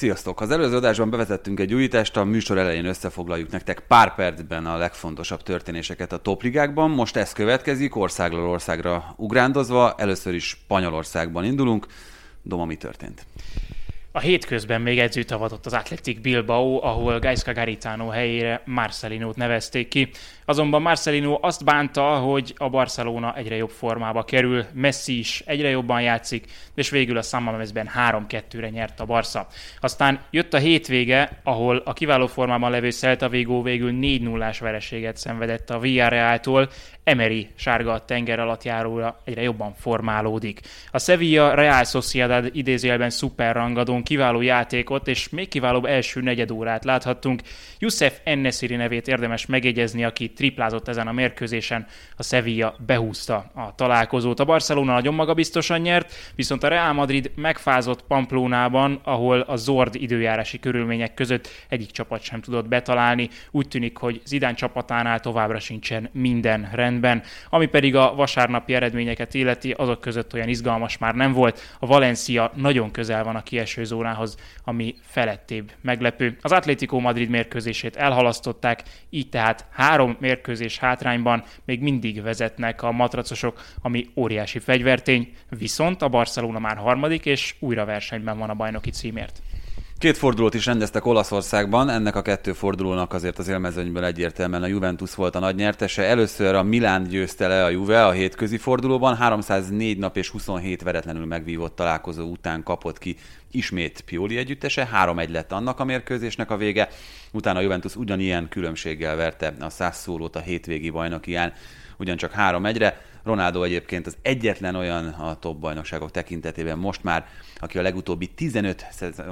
Sziasztok! Az előző adásban bevezettünk egy újítást, a műsor elején összefoglaljuk nektek pár percben a legfontosabb történéseket a topligákban. Most ez következik, országról országra ugrándozva. Először is Spanyolországban indulunk. Doma, mi történt? A hétközben még edzőt avatott az Athletic Bilbao, ahol Gaisca Garitano helyére Marcelinót nevezték ki. Azonban Marcelino azt bánta, hogy a Barcelona egyre jobb formába kerül, Messi is egyre jobban játszik, és végül a San Mamesben 3-2-re nyert a Barca. Aztán jött a hétvége, ahol a kiváló formában levő Celta Vigo végül 4-0-ás vereséget szenvedett a Villarreal-tól, Emery sárga a tenger alatt járóra egyre jobban formálódik. A Sevilla Real Sociedad idézőjelben szuperrangadón kiváló játékot és még kiválóbb első negyedórát láthattunk. Youssef Ennesiri nevét érdemes megjegyezni, aki triplázott ezen a mérkőzésen. A Sevilla behúzta a találkozót. A Barcelona nagyon magabiztosan nyert, viszont a Real Madrid megfázott Pamplónában, ahol a zord időjárási körülmények között egyik csapat sem tudott betalálni. Úgy tűnik, hogy Zidán csapatánál továbbra sincsen minden rendben. Ami pedig a vasárnapi eredményeket illeti, azok között olyan izgalmas már nem volt. A Valencia nagyon közel van a kieső zónához, ami felettébb meglepő. Az Atlético Madrid mérkőzését elhalasztották, így tehát három mérkőzés hátrányban még mindig vezetnek a matracosok, ami óriási fegyvertény, viszont a Barcelona már harmadik, és újra versenyben van a bajnoki címért. Két fordulót is rendeztek Olaszországban, ennek a kettő fordulónak azért az élmezőnyből egyértelműen a Juventus volt a nagy nyertese. Először a Milán győzte le a Juve a hétközi fordulóban, 304 nap és 27 veretlenül megvívott találkozó után kapott ki ismét Pioli együttese, 3-1 lett annak a mérkőzésnek a vége, utána a Juventus ugyanilyen különbséggel verte a száz szólót a hétvégi bajnokián, ugyancsak 3-1-re. Ronaldo egyébként az egyetlen olyan a top bajnokságok tekintetében most már, aki a legutóbbi 15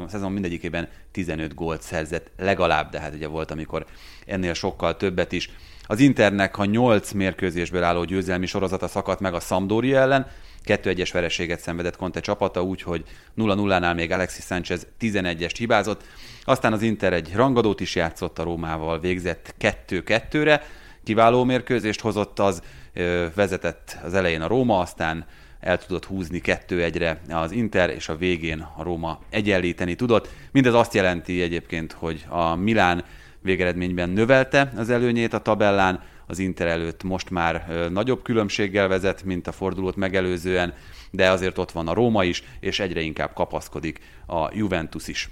szezon, mindegyikében 15 gólt szerzett legalább, de hát ugye volt, amikor ennél sokkal többet is. Az Internek, ha 8 mérkőzésből álló győzelmi sorozata szakadt meg a Sampdoria ellen, 2-1-es vereséget szenvedett Conte csapata, úgyhogy 0-0-nál még Alexis Sánchez 11-est hibázott. Aztán az Inter egy rangadót is játszott a Rómával, végzett 2-2-re, kiváló mérkőzést hozott az, vezetett az elején a Róma, aztán el tudott húzni kettő egyre az Inter, és a végén a Róma egyenlíteni tudott. Mindez azt jelenti egyébként, hogy a Milán végeredményben növelte az előnyét a tabellán, az Inter előtt most már nagyobb különbséggel vezet, mint a fordulót megelőzően, de azért ott van a Róma is, és egyre inkább kapaszkodik a Juventus is.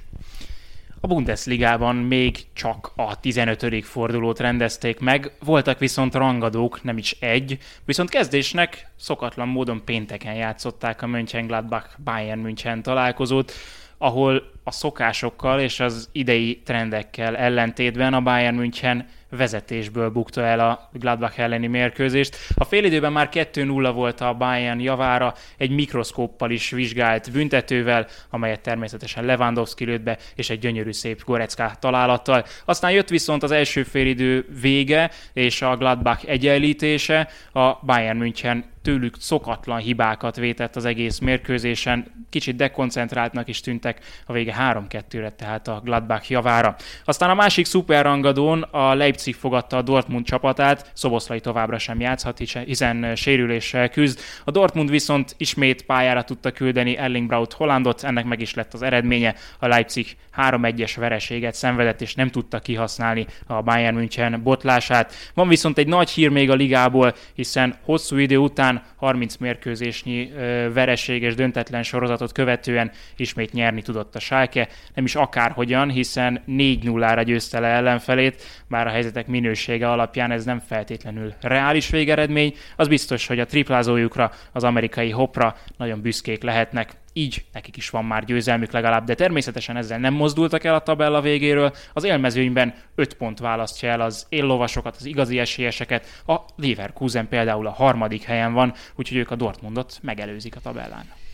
A Bundesligában még csak a 15. fordulót rendezték meg, voltak viszont rangadók, nem is egy, viszont kezdésnek szokatlan módon pénteken játszották a Mönchengladbach Bayern München találkozót, ahol a szokásokkal és az idei trendekkel ellentétben a Bayern München vezetésből bukta el a Gladbach elleni mérkőzést. A félidőben már 2-0 volt a Bayern javára, egy mikroszkóppal is vizsgált büntetővel, amelyet természetesen Lewandowski lőtt be, és egy gyönyörű szép Gorecka találattal. Aztán jött viszont az első félidő vége, és a Gladbach egyenlítése, a Bayern München tőlük szokatlan hibákat vétett az egész mérkőzésen, kicsit dekoncentráltnak is tűntek, a vége 3-2-re tehát a Gladbach javára. Aztán a másik szuperrangadón a Leipzig fogadta a Dortmund csapatát, Szoboszlai továbbra sem játszhat, hiszen sérüléssel küzd. A Dortmund viszont ismét pályára tudta küldeni Erling Braut Hollandot, ennek meg is lett az eredménye. A Leipzig 3-1-es vereséget szenvedett, és nem tudta kihasználni a Bayern München botlását. Van viszont egy nagy hír még a ligából, hiszen hosszú idő után után 30 mérkőzésnyi vereséges döntetlen sorozatot követően ismét nyerni tudott a Schalke, nem is akárhogyan, hiszen 4-0-ra győzte le ellenfelét, bár a helyzetek minősége alapján ez nem feltétlenül reális végeredmény, az biztos, hogy a triplázójukra, az amerikai hopra nagyon büszkék lehetnek így nekik is van már győzelmük legalább, de természetesen ezzel nem mozdultak el a tabella végéről. Az élmezőnyben 5 pont választja el az éllovasokat, az igazi esélyeseket. A Leverkusen például a harmadik helyen van, úgyhogy ők a Dortmundot megelőzik a tabellán.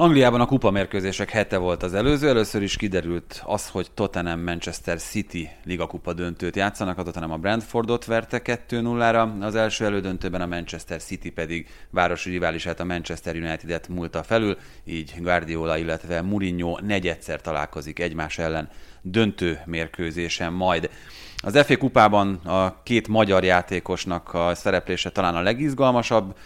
Angliában a kupa mérkőzések hete volt az előző. Először is kiderült az, hogy Tottenham Manchester City ligakupa döntőt játszanak. A Tottenham a Brentfordot verte 2-0-ra. Az első elődöntőben a Manchester City pedig városi riválisát a Manchester United-et múlta felül. Így Guardiola, illetve Mourinho negyedszer találkozik egymás ellen döntő mérkőzésen majd. Az FA kupában a két magyar játékosnak a szereplése talán a legizgalmasabb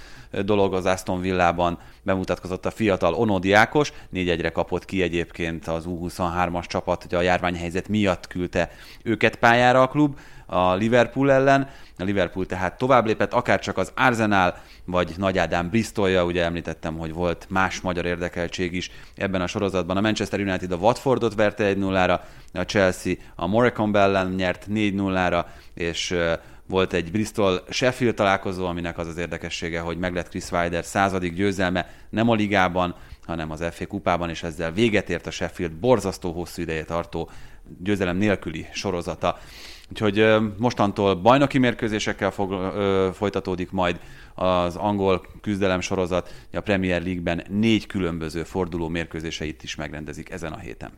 dolog az Aston Villában bemutatkozott a fiatal Onodi Ákos, 4-1-re kapott ki egyébként az U23-as csapat, hogy a járványhelyzet miatt küldte őket pályára a klub a Liverpool ellen. A Liverpool tehát tovább lépett, akár csak az Arsenal, vagy Nagy Ádám Bristolja, ugye említettem, hogy volt más magyar érdekeltség is ebben a sorozatban. A Manchester United a Watfordot verte 1-0-ra, a Chelsea a Morecambe ellen nyert 4-0-ra, és volt egy Bristol Sheffield találkozó, aminek az az érdekessége, hogy meg lett Chris Wilder századik győzelme, nem a ligában, hanem az FA kupában, és ezzel véget ért a Sheffield borzasztó hosszú ideje tartó győzelem nélküli sorozata. Úgyhogy mostantól bajnoki mérkőzésekkel fog, ö, folytatódik majd az angol küzdelem sorozat, a Premier League-ben négy különböző forduló mérkőzéseit is megrendezik ezen a héten.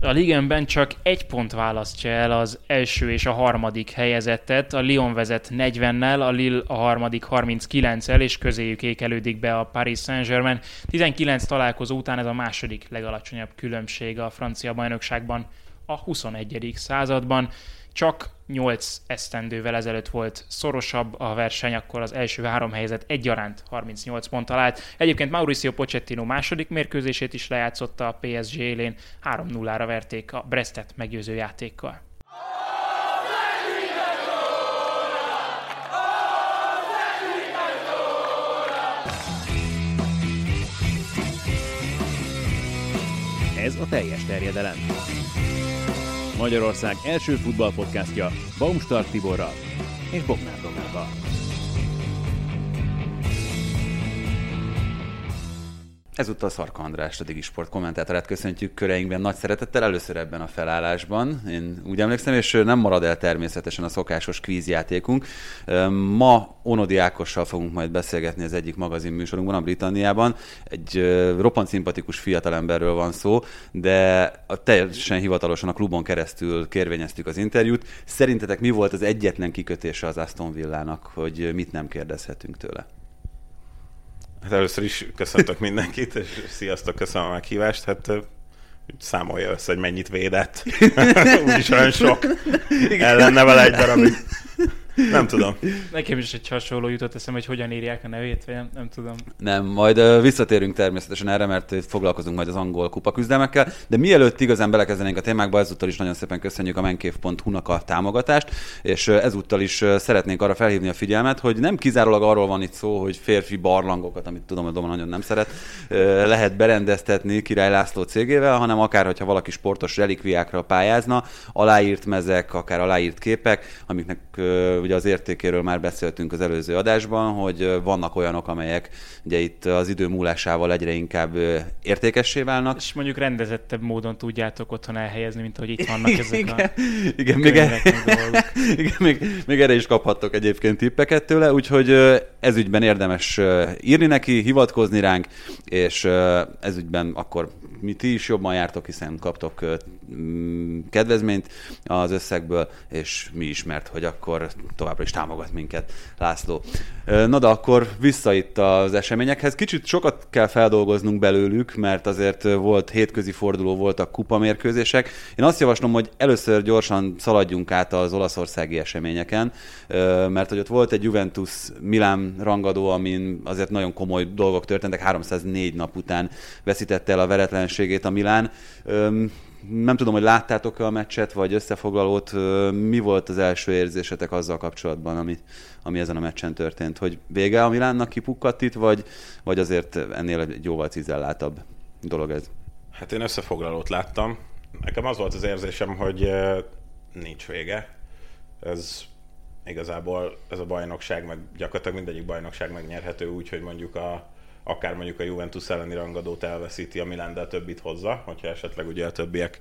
A ligenben csak egy pont választja el az első és a harmadik helyezettet. A Lyon vezet 40-nel, a Lille a harmadik 39-el, és közéjük ékelődik be a Paris Saint-Germain. 19 találkozó után ez a második legalacsonyabb különbség a francia bajnokságban a 21. században. Csak 8 esztendővel ezelőtt volt szorosabb a verseny, akkor az első három helyzet egyaránt 38 pont állt. Egyébként Mauricio Pochettino második mérkőzését is lejátszotta a PSG élén, 3-0-ra verték a Brestet meggyőző játékkal. Ez a teljes terjedelem. Magyarország első futballpodcastja Baumstark Tiborral és Bognár Domával. Ezúttal Szarka András, a Digisport kommentátorát köszöntjük köreinkben nagy szeretettel, először ebben a felállásban. Én úgy emlékszem, és nem marad el természetesen a szokásos kvízjátékunk. Ma Onodi Ákossal fogunk majd beszélgetni az egyik magazin műsorunkban, a Britanniában. Egy roppant szimpatikus fiatalemberről van szó, de teljesen hivatalosan a klubon keresztül kérvényeztük az interjút. Szerintetek mi volt az egyetlen kikötése az Aston Villának, hogy mit nem kérdezhetünk tőle? Hát először is köszöntök mindenkit, és sziasztok, köszönöm a meghívást. Hát számolja össze, hogy mennyit védett. Úgyis olyan sok. Ellenne vele egy darabig. Nem tudom. Nekem is egy hasonló jutott eszem, hogy hogyan írják a nevét, vagy nem, nem tudom. Nem, majd uh, visszatérünk természetesen erre, mert foglalkozunk majd az angol kupa küzdelmekkel, de mielőtt igazán belekezdenénk a témákba, ezúttal is nagyon szépen köszönjük a menkév.hu-nak a támogatást, és ezúttal is szeretnénk arra felhívni a figyelmet, hogy nem kizárólag arról van itt szó, hogy férfi barlangokat, amit tudom, hogy Doma nagyon nem szeret, lehet berendeztetni Király László cégével, hanem akár, hogyha valaki sportos relikviákra pályázna, aláírt mezek, akár aláírt képek, amiknek ugye az értékéről már beszéltünk az előző adásban, hogy vannak olyanok, amelyek ugye itt az idő múlásával egyre inkább értékessé válnak. És mondjuk rendezettebb módon tudjátok otthon elhelyezni, mint hogy itt vannak ezek igen, a igen, még, e... igen még, még erre is kaphattok egyébként tippeket tőle, úgyhogy ez ügyben érdemes írni neki, hivatkozni ránk, és ez ügyben akkor mi ti is jobban jártok, hiszen kaptok mm, kedvezményt az összegből, és mi is, mert hogy akkor továbbra is támogat minket László. Na de akkor vissza itt az eseményekhez. Kicsit sokat kell feldolgoznunk belőlük, mert azért volt hétközi forduló, voltak kupamérkőzések. Én azt javaslom, hogy először gyorsan szaladjunk át az olaszországi eseményeken, mert hogy ott volt egy Juventus Milán rangadó, amin azért nagyon komoly dolgok történtek, 304 nap után veszítette el a veretlenségét a Milán nem tudom, hogy láttátok-e a meccset, vagy összefoglalót, mi volt az első érzésetek azzal kapcsolatban, ami, ami ezen a meccsen történt? Hogy vége a Milánnak kipukkadt itt, vagy, vagy azért ennél egy jóval cizellátabb dolog ez? Hát én összefoglalót láttam. Nekem az volt az érzésem, hogy nincs vége. Ez igazából ez a bajnokság, meg gyakorlatilag mindegyik bajnokság megnyerhető úgy, hogy mondjuk a akár mondjuk a Juventus elleni rangadót elveszíti a Milan, de a többit hozza, hogyha esetleg ugye a többiek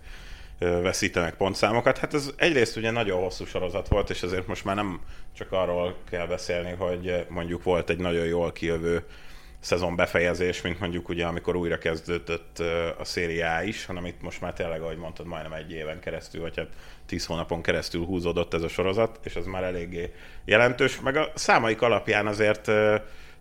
veszítenek pontszámokat. Hát ez egyrészt ugye nagyon hosszú sorozat volt, és azért most már nem csak arról kell beszélni, hogy mondjuk volt egy nagyon jól kijövő szezon befejezés, mint mondjuk ugye amikor újra kezdődött a A is, hanem itt most már tényleg, ahogy mondtad, majdnem egy éven keresztül, vagy hát tíz hónapon keresztül húzódott ez a sorozat, és ez már eléggé jelentős. Meg a számaik alapján azért,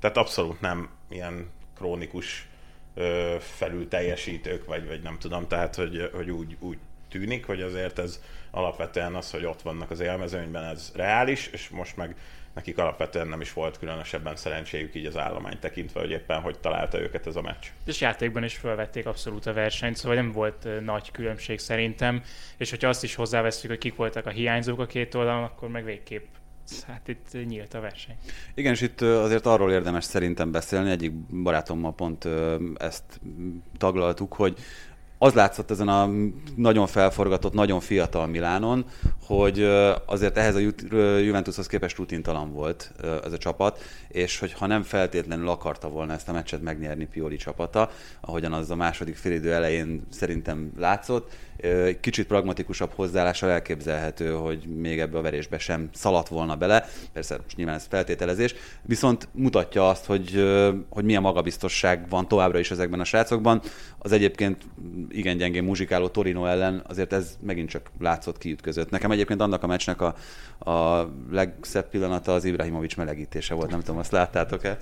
tehát abszolút nem ilyen krónikus ö, felül teljesítők, vagy, vagy nem tudom, tehát hogy, hogy úgy, úgy tűnik, hogy azért ez alapvetően az, hogy ott vannak az élmezőnyben, ez reális, és most meg nekik alapvetően nem is volt különösebben szerencséjük így az állomány tekintve, hogy éppen hogy találta őket ez a meccs. És játékban is felvették abszolút a versenyt, szóval nem volt nagy különbség szerintem, és hogyha azt is hozzáveszünk, hogy kik voltak a hiányzók a két oldalon, akkor meg végképp hát itt nyílt a verseny. Igen, és itt azért arról érdemes szerintem beszélni, egyik barátommal pont ezt taglaltuk, hogy az látszott ezen a nagyon felforgatott, nagyon fiatal Milánon, hogy azért ehhez a Juventushoz képest rutintalan volt ez a csapat, és hogyha nem feltétlenül akarta volna ezt a meccset megnyerni Pioli csapata, ahogyan az a második félidő elején szerintem látszott, kicsit pragmatikusabb hozzáállással elképzelhető, hogy még ebbe a verésbe sem szaladt volna bele, persze most nyilván ez feltételezés, viszont mutatja azt, hogy, hogy milyen magabiztosság van továbbra is ezekben a srácokban. Az egyébként igen gyengén muzsikáló Torino ellen azért ez megint csak látszott kiütközött. Nekem egyébként annak a meccsnek a, a legszebb pillanata az Ibrahimovics melegítése volt, nem tudom, azt láttátok-e?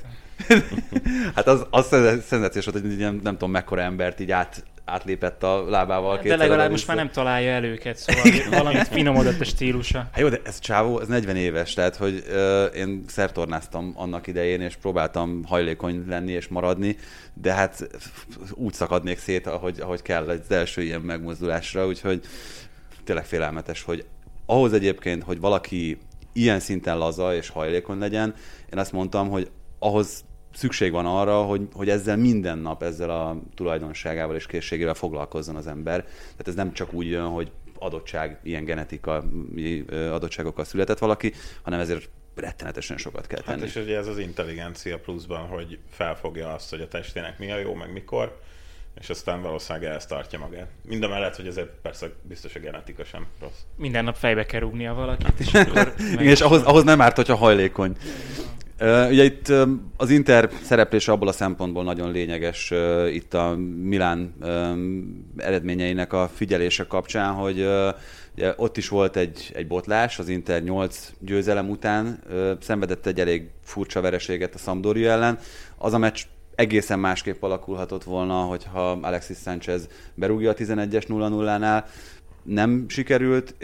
hát az, az szenzációs volt, hogy nem, nem tudom mekkora embert így át, átlépett a lábával. De legalább most már nem találja el őket, szóval valamit finomodott a stílusa. Hát jó, de ez csávó, ez 40 éves, tehát hogy uh, én szertornáztam annak idején, és próbáltam hajlékony lenni és maradni, de hát úgy szakadnék szét, ahogy, ahogy kell az első ilyen megmozdulásra, úgyhogy tényleg félelmetes, hogy ahhoz egyébként, hogy valaki ilyen szinten laza és hajlékony legyen, én azt mondtam, hogy ahhoz szükség van arra, hogy, hogy ezzel minden nap, ezzel a tulajdonságával és készségével foglalkozzon az ember. Tehát ez nem csak úgy jön, hogy adottság, ilyen genetika adottságokkal született valaki, hanem ezért rettenetesen sokat kell tenni. Hát és ugye ez az intelligencia pluszban, hogy felfogja azt, hogy a testének mi a jó, meg mikor, és aztán valószínűleg ezt tartja magát. Mind a mellett, hogy ezért persze biztos a genetika sem rossz. Minden nap fejbe kell rúgnia valakit, és akkor... Igen, és ahhoz, ahhoz nem árt, hogyha hajlékony. Ugye itt az Inter szereplése abból a szempontból nagyon lényeges itt a Milán eredményeinek a figyelése kapcsán, hogy ugye ott is volt egy, egy botlás, az Inter 8 győzelem után szenvedett egy elég furcsa vereséget a Sampdoria ellen. Az a meccs egészen másképp alakulhatott volna, hogyha Alexis Sanchez berúgja a 11-es 0-0-nál. Nem sikerült,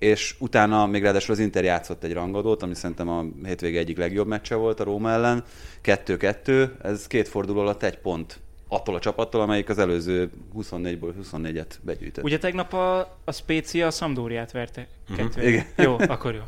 és utána még ráadásul az Inter játszott egy rangadót, ami szerintem a hétvége egyik legjobb meccse volt a Róma ellen. 2-2, ez két forduló alatt egy pont attól a csapattól, amelyik az előző 24-ből 24-et begyűjtött. Ugye tegnap a, a Spécia a Sampdoriát verte Uh-huh. Igen. Jó, akkor jó.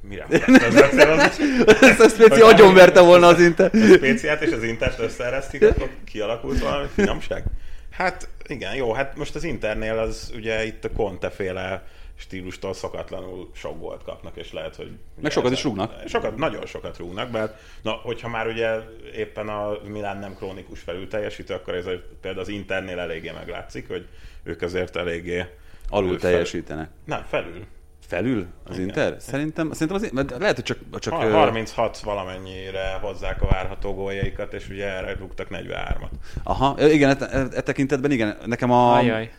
Mire? Ez a Spéci agyon verte volna az Inter. A Spéciát és az Intert összeeresztik, akkor kialakult valami finomság? Hát igen, jó, hát most az Internél az ugye itt a Conte féle stílustól szokatlanul sok volt kapnak, és lehet, hogy... Meg sokat is rúgnak. Sokat, nagyon sokat rúgnak, mert na, hogyha már ugye éppen a Milán nem krónikus felül teljesítő, akkor ez a, például az Internél eléggé meglátszik, hogy ők azért eléggé... Alul teljesítenek. Nem, felül. Felül az Igen. Inter? Szerintem, szerintem az, mert lehet, hogy csak... csak 36 valamennyire hozzák a várható góljaikat, és ugye erre rúgtak 43-at. Aha, igen, e, e, e tekintetben igen. Nekem a... Ajaj.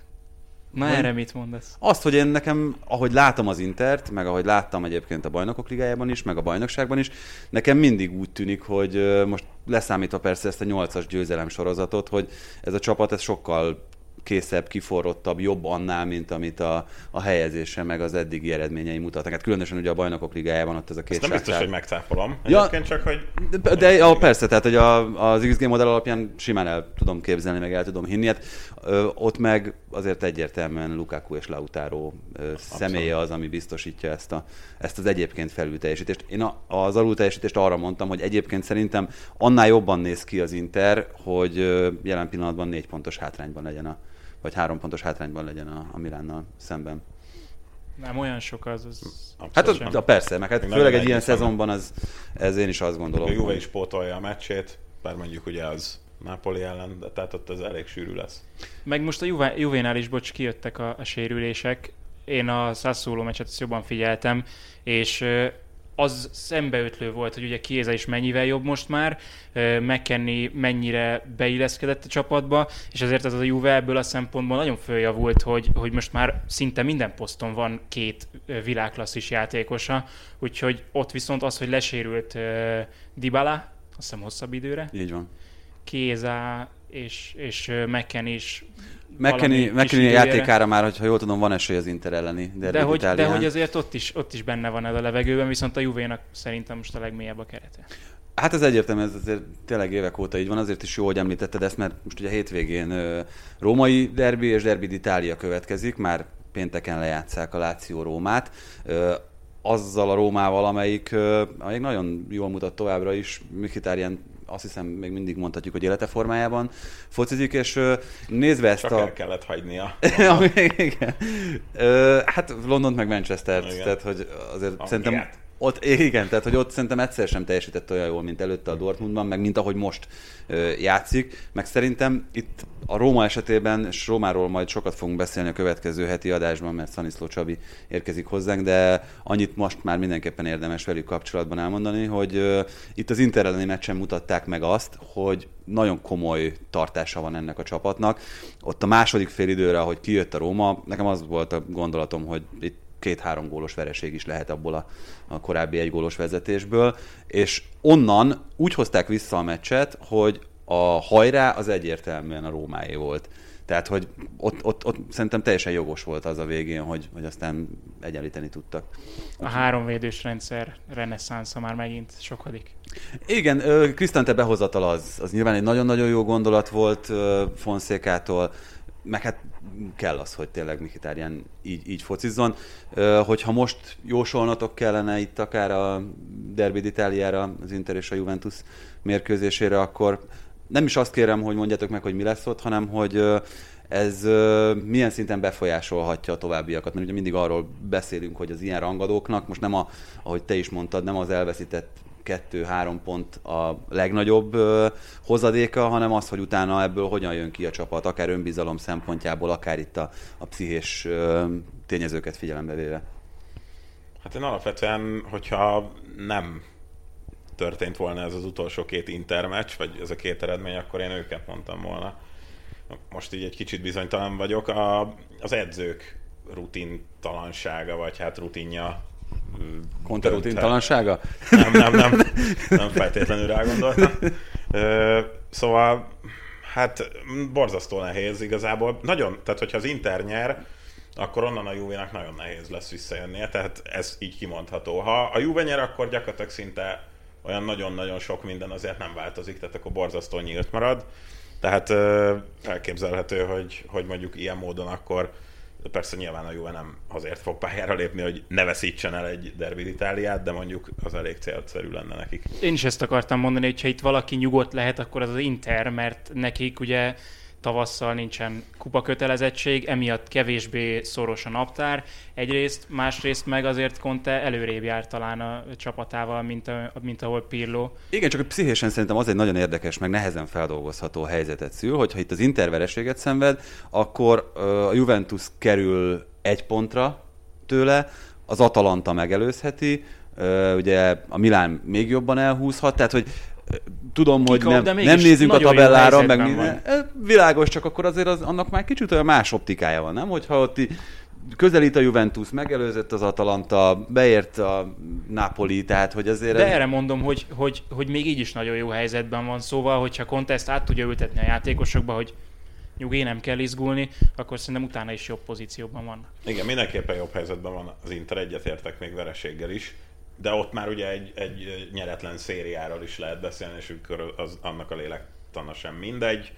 Na hogy, erre mit mondasz? Azt, hogy én nekem, ahogy látom az Intert, meg ahogy láttam egyébként a bajnokok ligájában is, meg a bajnokságban is, nekem mindig úgy tűnik, hogy most leszámítva persze ezt a nyolcas győzelem sorozatot, hogy ez a csapat ez sokkal készebb, kiforrottabb, jobb annál, mint amit a, a helyezése meg az eddigi eredményei mutatnak. Hát különösen ugye a bajnokok ligájában ott ez a két Ezt nem biztos, hogy megcáfolom. Ja, csak, hogy... De, de ja, persze, tehát hogy a, az XG modell alapján simán el tudom képzelni, meg el tudom hinni. Hát, ö, ott meg azért egyértelműen Lukaku és Lautaro ö, személye az, ami biztosítja ezt, a, ezt az egyébként felülteljesítést. Én a, az alulteljesítést arra mondtam, hogy egyébként szerintem annál jobban néz ki az Inter, hogy jelen pillanatban négy pontos hátrányban legyen a, vagy három pontos hátrányban legyen a, a Milánnal szemben. Nem olyan sok az. az hát az, a persze, meg hát Még főleg egy ilyen szezonban az, ez én is azt gondolom. A Juve is pótolja a meccsét, bár mondjuk ugye az Napoli ellen, de tehát ott ez elég sűrű lesz. Meg most a Juve, Juvénál is, bocs, kijöttek a, a sérülések. Én a Sassuolo meccset jobban figyeltem, és az szembeötlő volt, hogy ugye Kieza is mennyivel jobb most már, McKenny mennyire beilleszkedett a csapatba, és ezért ez a Juve ebből a szempontból nagyon följavult, hogy, hogy most már szinte minden poszton van két világklasszis játékosa, úgyhogy ott viszont az, hogy lesérült Dybala, azt hiszem hosszabb időre. Így van. Kéza és, és McKenny is McKenny játékára már, hogyha jól tudom, van esély az Inter elleni de hogy, de hogy azért ott is, ott is benne van ez a levegőben, viszont a Juvénak szerintem most a legmélyebb a kerete. Hát ez egyértelmű, ez azért tényleg évek óta így van, azért is jó, hogy említetted ezt, mert most ugye hétvégén római derbi és derbi d'Italia következik, már pénteken lejátszák a Láció Rómát, azzal a Rómával, amelyik, amelyik nagyon jól mutat továbbra is, Mkhitaryan azt hiszem még mindig mondhatjuk, hogy élete formájában focizik, és nézve ezt Csak a... el kellett hagynia. Igen. hát London meg Manchester, tehát hogy azért Angliát. szerintem ott, igen, tehát hogy ott szerintem egyszer sem teljesített olyan jól, mint előtte a Dortmundban, meg mint ahogy most ö, játszik, meg szerintem itt a Róma esetében, és Rómáról majd sokat fogunk beszélni a következő heti adásban, mert Szaniszló Csabi érkezik hozzánk, de annyit most már mindenképpen érdemes velük kapcsolatban elmondani, hogy ö, itt az Inter elleni meccsen mutatták meg azt, hogy nagyon komoly tartása van ennek a csapatnak. Ott a második fél időre, ahogy kijött a Róma, nekem az volt a gondolatom, hogy itt két-három gólos vereség is lehet abból a, a korábbi egy gólos vezetésből, és onnan úgy hozták vissza a meccset, hogy a hajrá az egyértelműen a Rómáé volt. Tehát, hogy ott, ott, ott szerintem teljesen jogos volt az a végén, hogy, hogy aztán egyenlíteni tudtak. A háromvédős rendszer reneszánsza már megint sokadik. Igen, Krisztante behozatal az, az nyilván egy nagyon-nagyon jó gondolat volt Fonszékától, meg hát kell az, hogy tényleg Mikitárján így, így focizzon. Hogyha most jósolnatok kellene itt akár a Derby d'Italiára, az Inter és a Juventus mérkőzésére, akkor nem is azt kérem, hogy mondjátok meg, hogy mi lesz ott, hanem hogy ez milyen szinten befolyásolhatja a továbbiakat, mert ugye mindig arról beszélünk, hogy az ilyen rangadóknak, most nem a, ahogy te is mondtad, nem az elveszített kettő-három pont a legnagyobb hozadéka, hanem az, hogy utána ebből hogyan jön ki a csapat, akár önbizalom szempontjából, akár itt a, a pszichés tényezőket figyelembe véve. Hát én alapvetően, hogyha nem történt volna ez az utolsó két intermeccs, vagy ez a két eredmény, akkor én őket mondtam volna. Most így egy kicsit bizonytalan vagyok. A, az edzők rutintalansága, vagy hát rutinja Conte rutintalansága? Nem, nem, nem. Nem feltétlenül rá gondoltam. Szóval, hát borzasztó nehéz igazából. Nagyon, tehát hogyha az Inter nyer, akkor onnan a Juve-nak nagyon nehéz lesz visszajönnie, tehát ez így kimondható. Ha a Juve nyer, akkor gyakorlatilag szinte olyan nagyon-nagyon sok minden azért nem változik, tehát akkor borzasztó nyílt marad. Tehát elképzelhető, hogy, hogy mondjuk ilyen módon akkor de persze nyilván a Juve nem azért fog pályára lépni, hogy ne veszítsen el egy Derby Itáliát, de mondjuk az elég célszerű lenne nekik. Én is ezt akartam mondani, hogy ha itt valaki nyugodt lehet, akkor az az Inter, mert nekik ugye tavasszal nincsen kupakötelezettség, emiatt kevésbé szoros a naptár. Egyrészt, másrészt meg azért Conte előrébb jár talán a csapatával, mint, a, mint ahol Pirlo. Igen, csak pszichésen szerintem az egy nagyon érdekes, meg nehezen feldolgozható helyzetet szül, hogyha itt az Inter vereséget szenved, akkor a Juventus kerül egy pontra tőle, az Atalanta megelőzheti, ugye a Milán még jobban elhúzhat, tehát hogy tudom, hogy nem, nem nézzük a tabellára, meg minden. Világos, csak akkor azért az, annak már kicsit olyan más optikája van, nem? Hogyha ott közelít a Juventus, megelőzött az Atalanta, beért a Napoli, tehát hogy azért... De ez... erre mondom, hogy, hogy, hogy még így is nagyon jó helyzetben van, szóval, hogyha Contest át tudja ültetni a játékosokba, hogy nyugi, nem kell izgulni, akkor szerintem utána is jobb pozícióban van. Igen, mindenképpen jobb helyzetben van az Inter, egyetértek még vereséggel is de ott már ugye egy, egy nyeretlen szériáról is lehet beszélni, és akkor az, annak a lélektana sem mindegy.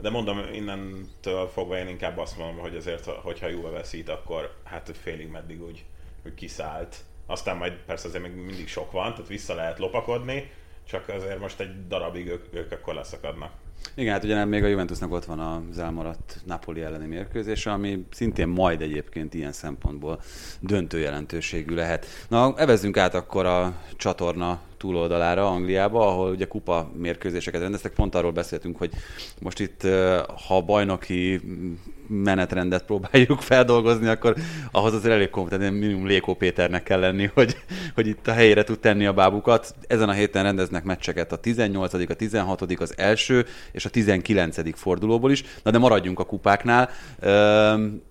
De mondom, innentől fogva én inkább azt mondom, hogy azért, hogyha Juve veszít, akkor hát félig meddig úgy, úgy kiszállt. Aztán majd persze azért még mindig sok van, tehát vissza lehet lopakodni, csak azért most egy darabig ők, ők akkor leszakadnak. Igen, hát ugye még a Juventusnak ott van az elmaradt Napoli elleni mérkőzése, ami szintén majd egyébként ilyen szempontból döntő jelentőségű lehet. Na, evezzünk át akkor a csatorna túloldalára, Angliába, ahol ugye kupa mérkőzéseket rendeztek. Pont arról beszéltünk, hogy most itt, ha bajnoki menetrendet próbáljuk feldolgozni, akkor ahhoz azért elég kompetent, minimum Léko Péternek kell lenni, hogy, hogy itt a helyére tud tenni a bábukat. Ezen a héten rendeznek meccseket a 18., a 16., az első és a 19. fordulóból is. Na de maradjunk a kupáknál.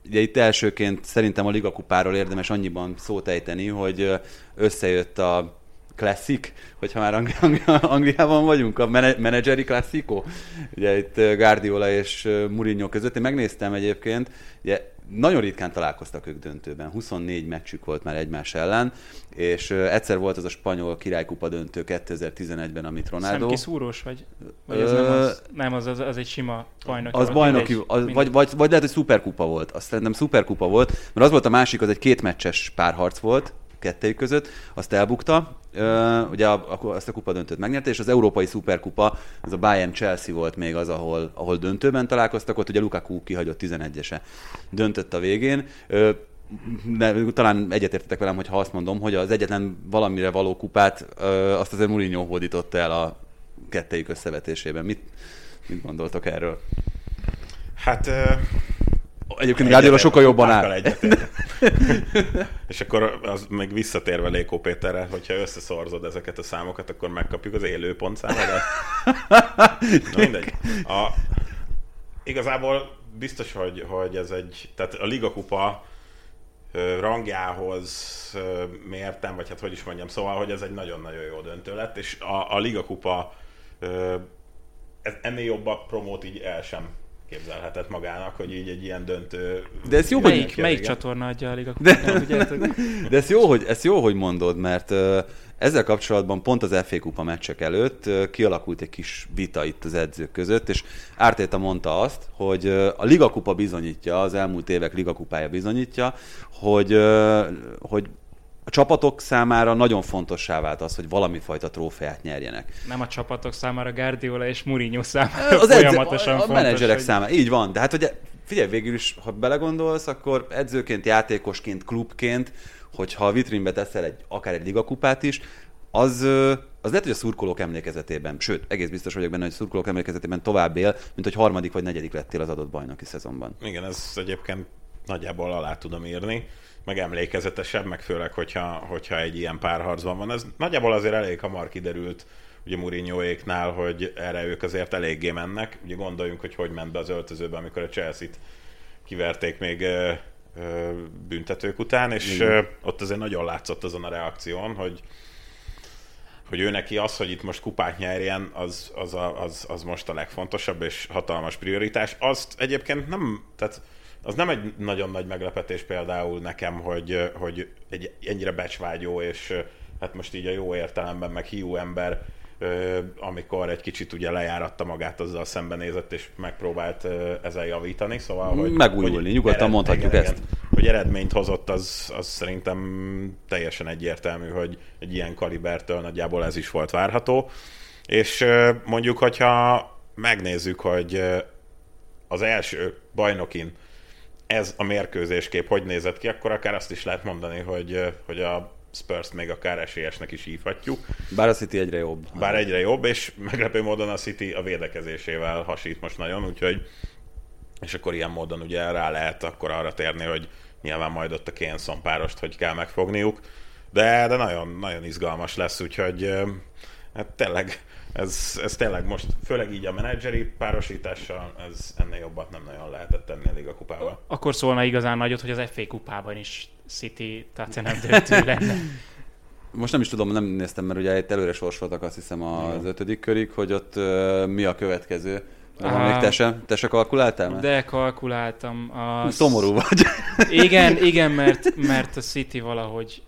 Ugye itt elsőként szerintem a Liga kupáról érdemes annyiban szót ejteni, hogy összejött a Classic, hogyha már Angli- Angli- Angliában vagyunk, a mene- menedzseri klasszikó. Ugye itt Guardiola és Mourinho között. Én megnéztem egyébként, ugye nagyon ritkán találkoztak ők döntőben. 24 meccsük volt már egymás ellen, és egyszer volt az a spanyol királykupa döntő 2011-ben, amit Ronaldo... Szemkiszúrós vagy? Vagy ez nem az? Nem, az, az, az egy sima bajnoki. Az bajnoki, Mindegy, az, mindegy. vagy, vagy, vagy lehet, hogy szuperkupa volt. Azt szerintem szuperkupa volt, mert az volt a másik, az egy kétmeccses párharc volt kettőjük között, azt elbukta, ugye azt a kupa döntőt megnyerte, és az európai szuperkupa, az a Bayern Chelsea volt még az, ahol, ahol döntőben találkoztak, ott ugye Lukaku kihagyott 11-ese döntött a végén. De talán egyetértetek velem, hogy ha azt mondom, hogy az egyetlen valamire való kupát ö, azt azért Mourinho hódította el a kettejük összevetésében. Mit, mit gondoltok erről? Hát Egyébként Guardiola sokkal jobban áll. És akkor az még visszatérve Lékó Péterre, hogyha összeszorzod ezeket a számokat, akkor megkapjuk az élő pontszámodat. Na mindegy. A, igazából biztos, hogy, hogy ez egy, tehát a Liga Kupa rangjához mértem, vagy hát hogy is mondjam, szóval, hogy ez egy nagyon-nagyon jó döntő lett, és a, a Liga Kupa ennél jobb a promót így el sem képzelhetett magának, hogy így egy ilyen döntő... De ez jó, hogy- Melyik, melyik igen. csatorna adja a Liga De-? Tudjátok? De ez jó, hogy, ez jó, hogy mondod, mert ezzel kapcsolatban pont az FA Kupa meccsek előtt kialakult egy kis vita itt az edzők között, és Ártéta mondta azt, hogy a Liga Kupa bizonyítja, az elmúlt évek Liga Kupája bizonyítja, hogy, hogy csapatok számára nagyon fontossá vált az, hogy valami fajta trófeát nyerjenek. Nem a csapatok számára, Guardiola és Mourinho számára Az edző, folyamatosan a, a menedzserek hogy- számára. Így van. De hát ugye, figyelj, végül is, ha belegondolsz, akkor edzőként, játékosként, klubként, hogyha a vitrínbe teszel egy, akár egy ligakupát is, az, az lehet, hogy a szurkolók emlékezetében, sőt, egész biztos vagyok benne, hogy a szurkolók emlékezetében tovább él, mint hogy harmadik vagy negyedik lettél az adott bajnoki szezonban. Igen, ez egyébként nagyjából alá tudom írni, meg emlékezetesebb, meg főleg, hogyha, hogyha egy ilyen párharcban van. Ez nagyjából azért elég hamar kiderült, ugye Mourinhoéknál, hogy erre ők azért eléggé mennek. Ugye gondoljunk, hogy hogy ment be az öltözőbe, amikor a Chelsea-t kiverték még ö, ö, büntetők után, és ö, ott azért nagyon látszott azon a reakción, hogy hogy ő neki az, hogy itt most kupát nyerjen, az, az, a, az, az most a legfontosabb és hatalmas prioritás. Azt egyébként nem, tehát az nem egy nagyon nagy meglepetés például nekem, hogy, hogy egy ennyire becsvágyó és hát most így a jó értelemben meg hiú ember, amikor egy kicsit ugye lejáratta magát, azzal szembenézett és megpróbált ö, ezzel javítani, szóval, hogy... Megújulni, hogy nyugodtan mondhatjuk ezt. Hogy eredményt hozott, az, az szerintem teljesen egyértelmű, hogy egy ilyen kalibertől nagyjából ez is volt várható. És mondjuk, hogyha megnézzük, hogy az első bajnokin ez a mérkőzéskép hogy nézett ki, akkor akár azt is lehet mondani, hogy, hogy a Spurs még akár esélyesnek is hívhatjuk. Bár a City egyre jobb. Bár egyre jobb, és meglepő módon a City a védekezésével hasít most nagyon, úgyhogy és akkor ilyen módon ugye rá lehet akkor arra térni, hogy nyilván majd ott a Kénszon párost, hogy kell megfogniuk, de, de nagyon, nagyon izgalmas lesz, úgyhogy hát tényleg ez, ez tényleg most, főleg így a menedzseri párosítással, ez ennél jobbat nem nagyon lehetett tenni a Liga kupával. Akkor szólna igazán nagyot, hogy az FA kupában is City Tottenham döntő lenne. Most nem is tudom, nem néztem, mert ugye itt előre sorsoltak azt hiszem az ötödik körig, hogy ott uh, mi a következő. Van Á. még te se, te se kalkuláltál? már? De kalkuláltam. A... Szomorú vagy. Igen, igen, mert, mert a City valahogy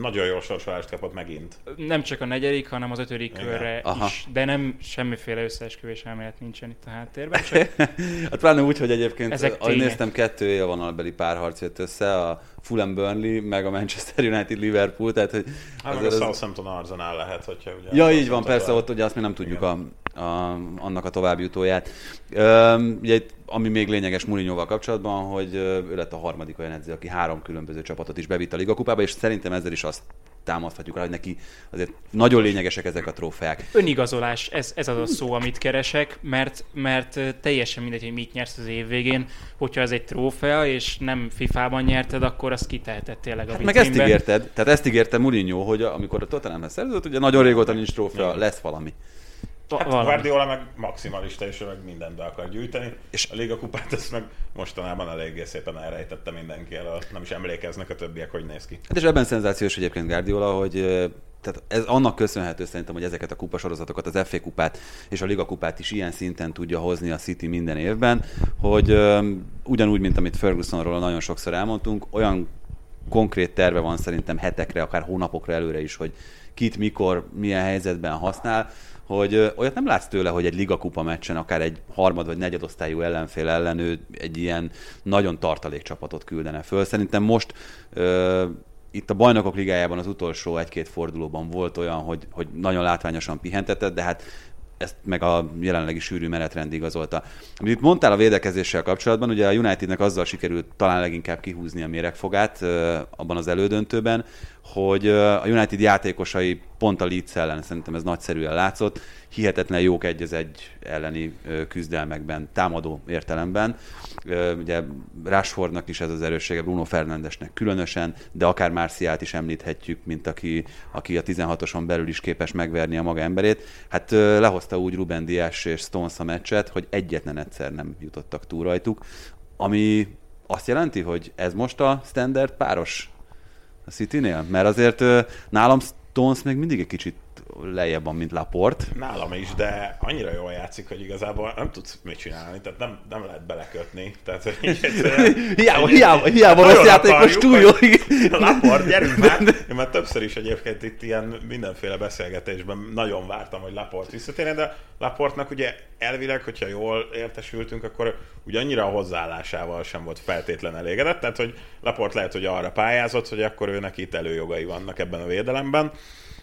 Nagyon jó sorsolást kapott megint. nem csak a negyedik, hanem az ötödik Igen. körre Aha. is, de nem semmiféle összeesküvés elmélet nincsen itt a háttérben, csak Hát pláne úgy, hogy egyébként, Ezek ahogy tények. néztem, kettő élvonalbeli párharc jött össze, a Fulham Burnley, meg a Manchester United Liverpool, tehát hogy Hát meg a az- Southampton Arsenal lehet, hogyha ugye... Ja, így van, persze, ott ugye azt még nem tudjuk a, a, annak a továbbjutóját. Üm, ugye ami még lényeges Mourinhoval kapcsolatban, hogy ö, ő lett a harmadik olyan edző, aki három különböző csapatot is bevitt a ligakupába, és szerintem ezzel is azt támaszthatjuk rá, hogy neki azért nagyon lényegesek ezek a trófeák. önigazolás, ez, ez az a szó, amit keresek, mert, mert ö, teljesen mindegy, hogy mit nyersz az év végén, hogyha ez egy trófea, és nem FIFA-ban nyerted, akkor azt kiteheted tényleg a Hát meg ezt ígérted, tehát ezt ígérte Mourinho, hogy amikor a Tottenhamhez szerződött, ugye nagyon régóta nincs trófea, lesz valami. Hát valami. Guardiola meg maximalista, és ő meg mindent be akar gyűjteni. És- a Liga kupát ezt meg mostanában eléggé szépen elrejtette mindenki el. Nem is emlékeznek a többiek, hogy néz ki. Hát és ebben szenzációs egyébként Guardiola, hogy tehát ez annak köszönhető szerintem, hogy ezeket a kupasorozatokat, az FA kupát és a Liga kupát is ilyen szinten tudja hozni a City minden évben, hogy ö, ugyanúgy, mint amit Fergusonról nagyon sokszor elmondtunk, olyan konkrét terve van szerintem hetekre, akár hónapokra előre is, hogy kit, mikor, milyen helyzetben használ, hogy olyat nem látsz tőle, hogy egy Liga kupa meccsen, akár egy harmad vagy negyedosztályú ellenfél ellen ő egy ilyen nagyon tartalék csapatot küldene föl. Szerintem most ö, itt a bajnokok ligájában az utolsó egy-két fordulóban volt olyan, hogy, hogy nagyon látványosan pihentetett, de hát ezt meg a jelenlegi sűrű menetrend igazolta. Amit mondtál a védekezéssel kapcsolatban, ugye a Unitednek azzal sikerült talán leginkább kihúzni a méregfogát abban az elődöntőben, hogy a United játékosai pont a Leeds ellen, szerintem ez nagyszerűen látszott, hihetetlen jók egy az egy elleni küzdelmekben, támadó értelemben. Ugye Rashfordnak is ez az erőssége, Bruno Fernandesnek különösen, de akár Marciát is említhetjük, mint aki, aki a 16-oson belül is képes megverni a maga emberét. Hát lehozta úgy Ruben Dias és Stones a meccset, hogy egyetlen egyszer nem jutottak túl rajtuk, ami azt jelenti, hogy ez most a standard páros a City-nél? Mert azért nálam Stones még mindig egy kicsit lejjebb van, mint Laport. Nálam is, de annyira jól játszik, hogy igazából nem tudsz mit csinálni, tehát nem, nem lehet belekötni. Tehát, hogy hiába, hiába, hiába rossz játékos, túl jó. Laport, gyerünk már! Én már többször is egyébként itt ilyen mindenféle beszélgetésben nagyon vártam, hogy Laport visszatérjen, de Laportnak ugye elvileg, hogyha jól értesültünk, akkor ugye annyira a hozzáállásával sem volt feltétlen elégedett, tehát hogy Laport lehet, hogy arra pályázott, hogy akkor őnek itt előjogai vannak ebben a védelemben,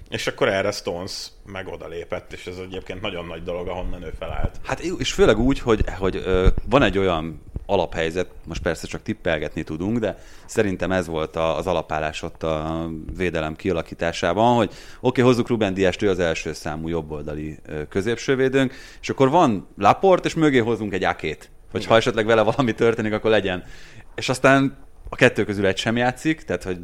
és akkor erre Stones meg oda lépett, és ez egyébként nagyon nagy dolog, ahonnan ő felállt. Hát és főleg úgy, hogy, hogy van egy olyan alaphelyzet, most persze csak tippelgetni tudunk, de szerintem ez volt az alapállás ott a védelem kialakításában, hogy oké, okay, hozzuk Ruben Diást, ő az első számú jobboldali középsővédőnk, és akkor van Laport, és mögé hozunk egy akét, hogy ha esetleg vele valami történik, akkor legyen. És aztán a kettő közül egy sem játszik, tehát hogy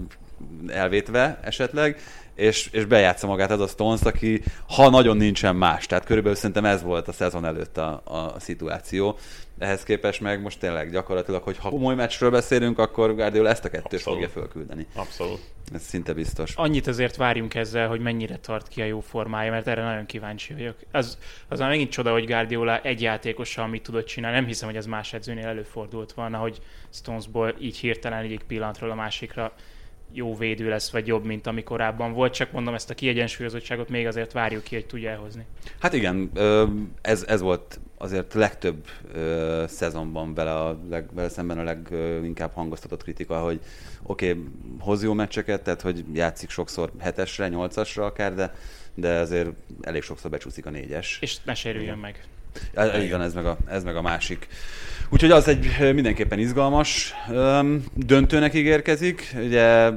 elvétve esetleg, és, és bejátsza magát az a Stones, aki ha nagyon nincsen más, tehát körülbelül szerintem ez volt a szezon előtt a, a szituáció. Ehhez képest meg most tényleg gyakorlatilag, hogy ha komoly meccsről beszélünk, akkor Guardiola ezt a kettőt Abszolút. fogja fölküldeni. Abszolút. Ez szinte biztos. Annyit azért várjunk ezzel, hogy mennyire tart ki a jó formája, mert erre nagyon kíváncsi vagyok. Az, az már megint csoda, hogy Guardiola egy játékossal mit tudott csinálni. Nem hiszem, hogy ez más edzőnél előfordult volna, hogy Stonesból így hirtelen egyik pillanatról a másikra jó védő lesz, vagy jobb, mint ami korábban volt, csak mondom, ezt a kiegyensúlyozottságot még azért várjuk ki, hogy tudja elhozni. Hát igen, ez, ez volt azért legtöbb szezonban vele, a leg, vele szemben a leginkább hangoztatott kritika, hogy oké, okay, hoz jó meccseket, tehát hogy játszik sokszor hetesre, nyolcasra akár, de, de azért elég sokszor becsúszik a négyes. És ne sérüljön meg. Igen, ez meg, a, ez meg a másik. Úgyhogy az egy mindenképpen izgalmas döntőnek ígérkezik. Ugye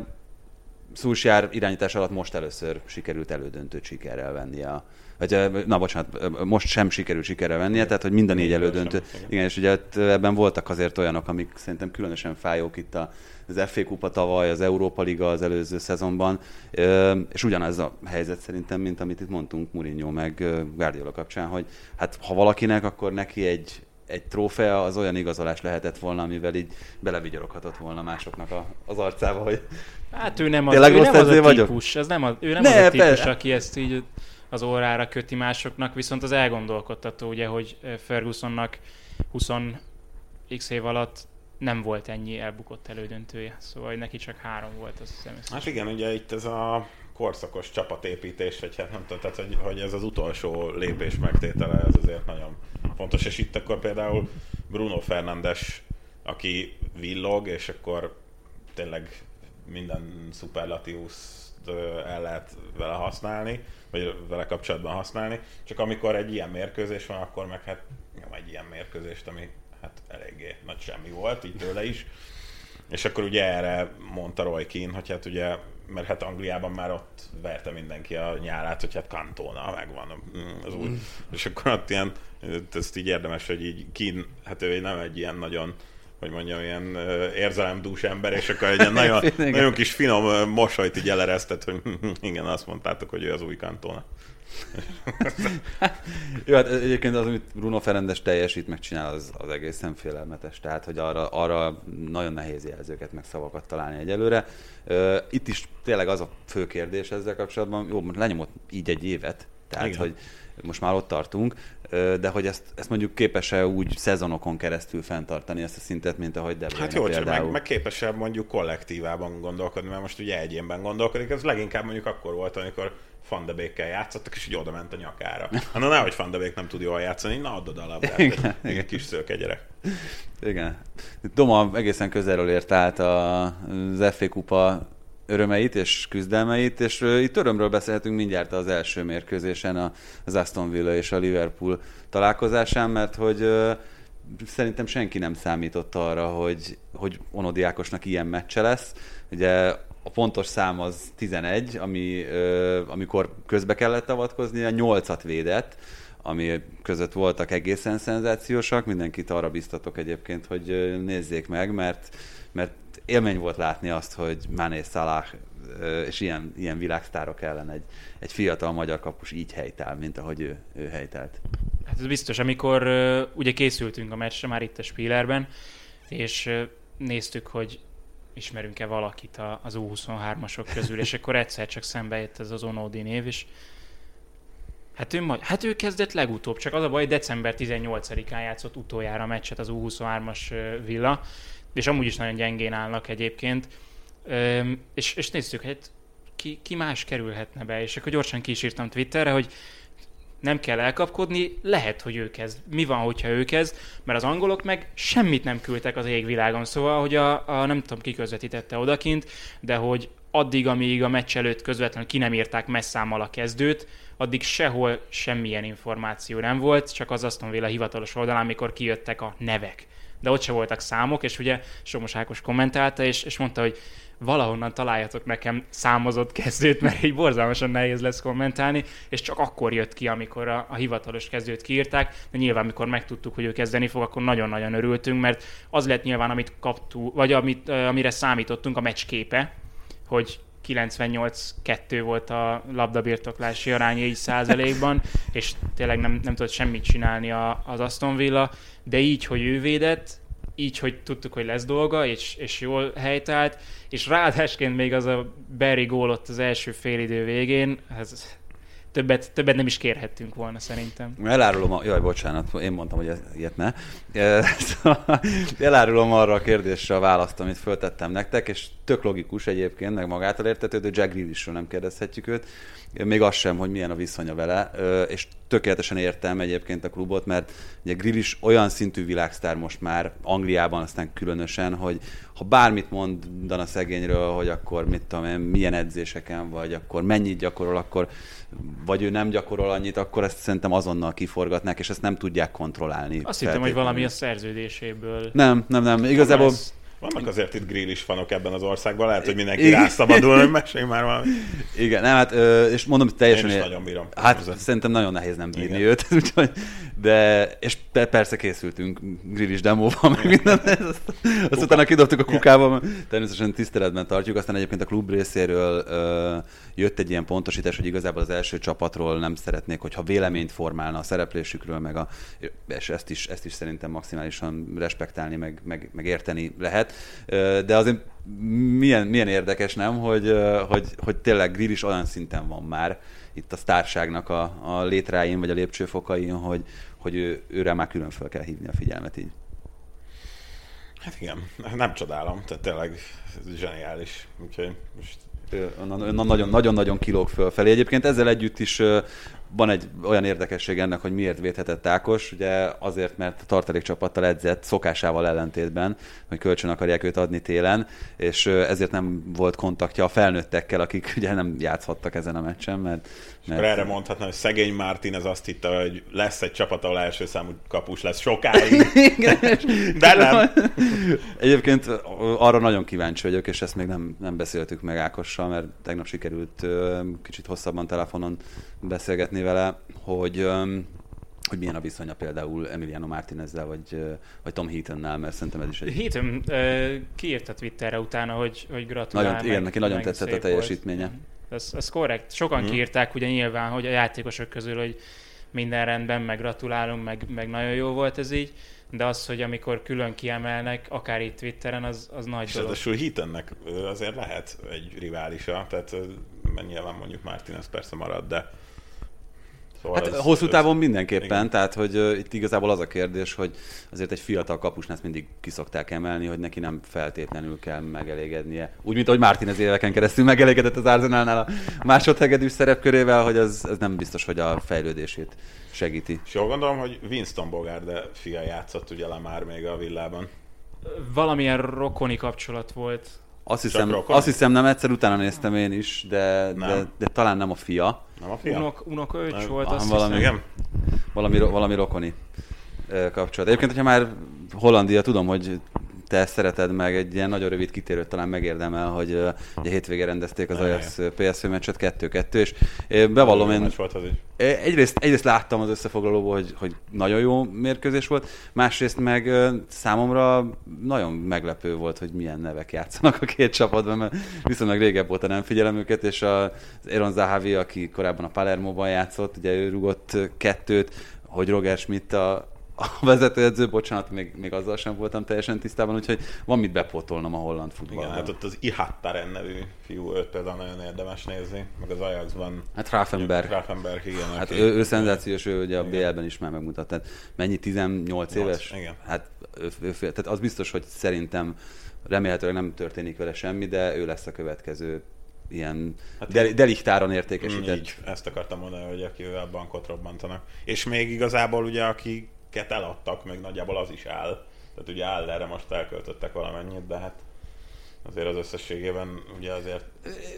Szulsjár irányítás alatt most először sikerült elődöntőt sikerrel venni a, vagy, na bocsánat, most sem sikerült sikerrel vennie, tehát hogy mind a négy elődöntő. Igen, és ugye ebben voltak azért olyanok, amik szerintem különösen fájók itt a, az FA Kupa tavaly, az Európa Liga az előző szezonban, és ugyanez a helyzet szerintem, mint amit itt mondtunk Mourinho meg Guardiola kapcsán, hogy hát ha valakinek, akkor neki egy, egy trófea az olyan igazolás lehetett volna, amivel így belevigyoroghatott volna másoknak a, az arcába, hogy Hát ő nem az, ő nem az a típus, vagyok? ez nem az, ő nem ne, az a típus, persze. aki ezt így az órára köti másoknak, viszont az elgondolkodtató, ugye, hogy Fergusonnak 20 x év alatt nem volt ennyi elbukott elődöntője, szóval neki csak három volt, az hiszem. Hát igen, ugye itt ez a korszakos csapatépítés, vagy hát nem tudom, tehát hogy, hogy ez az utolsó lépés megtétele, ez azért nagyon fontos, és itt akkor például Bruno Fernandes, aki villog, és akkor tényleg minden superlatívusz el lehet vele használni, vagy vele kapcsolatban használni, csak amikor egy ilyen mérkőzés van, akkor meg hát nyom egy ilyen mérkőzést, ami hát eléggé nagy semmi volt, így tőle is. És akkor ugye erre mondta Roy Keane, hogy hát ugye, mert hát Angliában már ott verte mindenki a nyálát, hogy hát Cantona megvan az új. Mm. És akkor ott ilyen, ezt így érdemes, hogy így Keane, hát ő nem egy ilyen nagyon hogy mondjam, ilyen érzelemdús ember, és akkor egy ilyen nagyon, nagyon kis finom mosolyt így eleresztett, hogy igen, azt mondtátok, hogy ő az új kantóna. Jó, hát egyébként az, amit Bruno Ferendes teljesít, megcsinál, az, az egészen félelmetes. Tehát, hogy arra, arra nagyon nehéz jelzőket, meg szavakat találni egyelőre. Itt is tényleg az a fő kérdés ezzel kapcsolatban, jó, lenyomott így egy évet, tehát, Igen. hogy most már ott tartunk, de hogy ezt, ezt mondjuk képes-e úgy szezonokon keresztül fenntartani ezt a szintet, mint ahogy De Hát jó, például. meg, meg képes-e mondjuk kollektívában gondolkodni, mert most ugye egyénben gondolkodik, ez leginkább mondjuk akkor volt, amikor Van de Beek-kel játszottak, és így oda ment a nyakára. Hát na nehogy Van de Beek nem tud jól játszani, na add oda a labdát, igen, egy, igen. kis szőke gyerek. Igen. Doma egészen közelről ért át az FA kupa örömeit és küzdelmeit, és itt örömről beszélhetünk mindjárt az első mérkőzésen az Aston Villa és a Liverpool találkozásán, mert hogy szerintem senki nem számított arra, hogy, hogy Onodi Ákosnak ilyen meccse lesz. Ugye a pontos szám az 11, ami, amikor közbe kellett avatkozni, a 8-at védett, ami között voltak egészen szenzációsak. Mindenkit arra biztatok egyébként, hogy nézzék meg, mert, mert élmény volt látni azt, hogy Mané Salah és ilyen, ilyen világsztárok ellen egy, egy fiatal magyar kapus így helytáll, mint ahogy ő, ő helytált. Hát ez biztos, amikor ugye készültünk a meccsre már itt a Spielerben, és néztük, hogy ismerünk-e valakit az U23-asok közül, és akkor egyszer csak szembe jött ez az Onodi név, és Hát ő, hát ő kezdett legutóbb, csak az a baj, december 18-án játszott utoljára a meccset az U23-as Villa, és amúgy is nagyon gyengén állnak egyébként. Üm, és, és nézzük, hát ki, ki más kerülhetne be, és akkor gyorsan ki Twitterre, hogy nem kell elkapkodni, lehet, hogy ő kezd. Mi van, hogyha ő kezd? Mert az angolok meg semmit nem küldtek az égvilágon, szóval, hogy a, a nem tudom, ki közvetítette odakint, de hogy addig, amíg a meccs előtt közvetlenül ki nem írták messzámmal a kezdőt, addig sehol semmilyen információ nem volt, csak az Aston Villa hivatalos oldalán, amikor kijöttek a nevek de ott se voltak számok, és ugye Somos Ákos kommentálta, és, és mondta, hogy valahonnan találjatok nekem számozott kezdőt, mert így borzalmasan nehéz lesz kommentálni, és csak akkor jött ki, amikor a, a hivatalos kezdőt kiírták, de nyilván, amikor megtudtuk, hogy ő kezdeni fog, akkor nagyon-nagyon örültünk, mert az lett nyilván, amit kaptuk, vagy amit, amire számítottunk, a meccsképe, hogy 98-2 volt a labdabirtoklási arány így százalékban, és tényleg nem, nem tudott semmit csinálni a, az Aston Villa, de így, hogy ő védett, így, hogy tudtuk, hogy lesz dolga, és, és jól helytált, és ráadásként még az a Barry gól ott az első félidő végén, ez többet, többet nem is kérhettünk volna szerintem. Elárulom, a, jaj, bocsánat, én mondtam, hogy ilyet ne. Szóval elárulom arra a kérdésre a választ, amit föltettem nektek, és tök logikus egyébként, meg magától értetődő, Jack Grealishről nem kérdezhetjük őt, még az sem, hogy milyen a viszonya vele, és tökéletesen értem egyébként a klubot, mert ugye Grealish olyan szintű világsztár most már Angliában aztán különösen, hogy ha bármit mondanak szegényről, hogy akkor mit tudom én, milyen edzéseken vagy, akkor mennyit gyakorol, akkor vagy ő nem gyakorol annyit, akkor ezt szerintem azonnal kiforgatnák, és ezt nem tudják kontrollálni. Azt hittem, hogy valami a szerződéséből. Nem, nem, nem. Igazából... Vannak azért itt grill is fanok ebben az országban, lehet, hogy mindenki rászabadul, hogy mesélj már valami. Igen, nem, hát, és mondom, hogy teljesen... Én is nagyon bírom. Hát azért. szerintem nagyon nehéz nem bírni Igen. őt, úgyhogy, de, és persze készültünk grillis demóval, meg minden, azt, azt utána kidobtuk a kukába, természetesen tiszteletben tartjuk, aztán egyébként a klub részéről uh, jött egy ilyen pontosítás, hogy igazából az első csapatról nem szeretnék, hogyha véleményt formálna a szereplésükről, meg a, és ezt is, ezt is szerintem maximálisan respektálni, meg, meg, meg érteni lehet. De azért milyen, milyen érdekes, nem, hogy, hogy, hogy tényleg Grill is olyan szinten van már itt a sztárságnak a, a létráin, vagy a lépcsőfokain, hogy, hogy ő, őre már külön fel kell hívni a figyelmet így. Hát igen, nem csodálom, tehát tényleg zseniális. Úgyhogy most nagyon-nagyon kilóg fölfelé. Egyébként ezzel együtt is van egy olyan érdekesség ennek, hogy miért védhetett Ákos, ugye azért, mert a tartalékcsapattal edzett, szokásával ellentétben, hogy kölcsön akarják őt adni télen, és ezért nem volt kontaktja a felnőttekkel, akik ugye nem játszhattak ezen a meccsen, mert... mert... erre mondhatnám, hogy szegény Martin az azt hitte, hogy lesz egy csapat, ahol első számú kapus lesz sokáig. De nem. Egyébként arra nagyon kíváncsi vagyok, és ezt még nem, nem beszéltük meg Ákossal, mert tegnap sikerült kicsit hosszabban telefonon beszélgetni vele, hogy hogy milyen a viszonya például Emiliano Martinezzel, vagy, vagy Tom Heatonnál, mert szerintem ez is egy... Heaton uh, kiírta Twitterre utána, hogy, hogy gratulál. Nagyon, meg, igen, neki nagyon tetszett a teljesítménye. Volt. Ez, ez korrekt. Sokan hmm. kiírták ugye nyilván, hogy a játékosok közül, hogy minden rendben, meg gratulálunk, meg, meg nagyon jó volt ez így, de az, hogy amikor külön kiemelnek, akár itt Twitteren, az, az nagy és dolog. És Heatonnek azért lehet egy riválisa, tehát nyilván mondjuk Martinez persze marad, de Szóval hát ez, hosszú távon mindenképpen, igen. tehát hogy uh, itt igazából az a kérdés, hogy azért egy fiatal kapusnál ezt mindig kiszokták emelni, hogy neki nem feltétlenül kell megelégednie. Úgy, mint ahogy Martin az éveken keresztül megelégedett az Arsenalnál a másodhegedű szerepkörével, hogy az, az nem biztos, hogy a fejlődését segíti. És jól gondolom, hogy Winston Bogarde fia játszott ugye le már még a villában. Valamilyen rokoni kapcsolat volt. Azt hiszem, azt hiszem nem egyszer utána néztem én is, de, de, de talán nem a fia. Nem a fia? Unok, unok öcs volt, azt valami, hiszem. Valami, valami rokoni kapcsolat. Egyébként, hogyha már Hollandia, tudom, hogy te szereted meg, egy ilyen nagyon rövid kitérőt talán megérdemel, hogy uh, a hétvégén rendezték az Ajax PSV meccset 2-2, és bevallom én... Volt az is. Egyrészt, egyrészt láttam az összefoglalóból, hogy, hogy nagyon jó mérkőzés volt, másrészt meg számomra nagyon meglepő volt, hogy milyen nevek játszanak a két csapatban, mert viszonylag régebb óta nem figyelem őket, és az Eron Zahavi, aki korábban a Palermo-ban játszott, ugye ő rugott kettőt, hogy Roger Schmidt a, a vezetőedző, bocsánat, még, még azzal sem voltam teljesen tisztában, úgyhogy van mit bepótolnom a holland futballban. Igen, hát ott az Ihattaren nevű fiú, őt például nagyon érdemes nézni, meg az Ajaxban. Hát Grafenberg. Grafenberg, igen. Hát ő, ő szenzációs, ő ugye a BL-ben is már megmutatta. Tehát mennyi, 18 8, éves? Igen. Hát ő, ő, tehát az biztos, hogy szerintem remélhetőleg nem történik vele semmi, de ő lesz a következő ilyen hát del- deliktáron értékesített. Így, ezt akartam mondani, hogy akivel bankot robbantanak. És még igazából ugye, aki akiket eladtak, meg nagyjából az is áll. Tehát ugye áll erre most elköltöttek valamennyit, de hát azért az összességében ugye azért...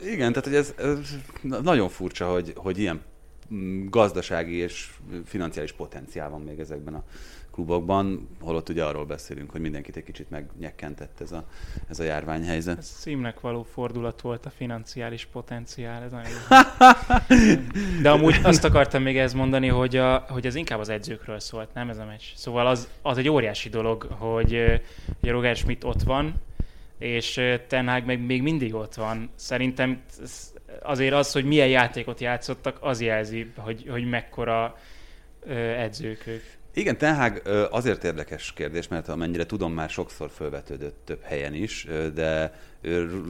Igen, tehát hogy ez, ez nagyon furcsa, hogy, hogy ilyen gazdasági és financiális potenciál van még ezekben a klubokban, holott ugye arról beszélünk, hogy mindenkit egy kicsit megnyekkentett ez a, ez a járványhelyzet. Ez szímnek való fordulat volt a financiális potenciál, ez nagyon De amúgy azt akartam még ezt mondani, hogy, a, hogy ez inkább az edzőkről szólt, nem ez a meccs. Szóval az, az egy óriási dolog, hogy, hogy Roger Schmidt ott van, és Ten Hag meg még mindig ott van. Szerintem azért az, hogy milyen játékot játszottak, az jelzi, hogy, hogy mekkora edzők ők. Igen, Tenhág azért érdekes kérdés, mert amennyire tudom, már sokszor felvetődött több helyen is, de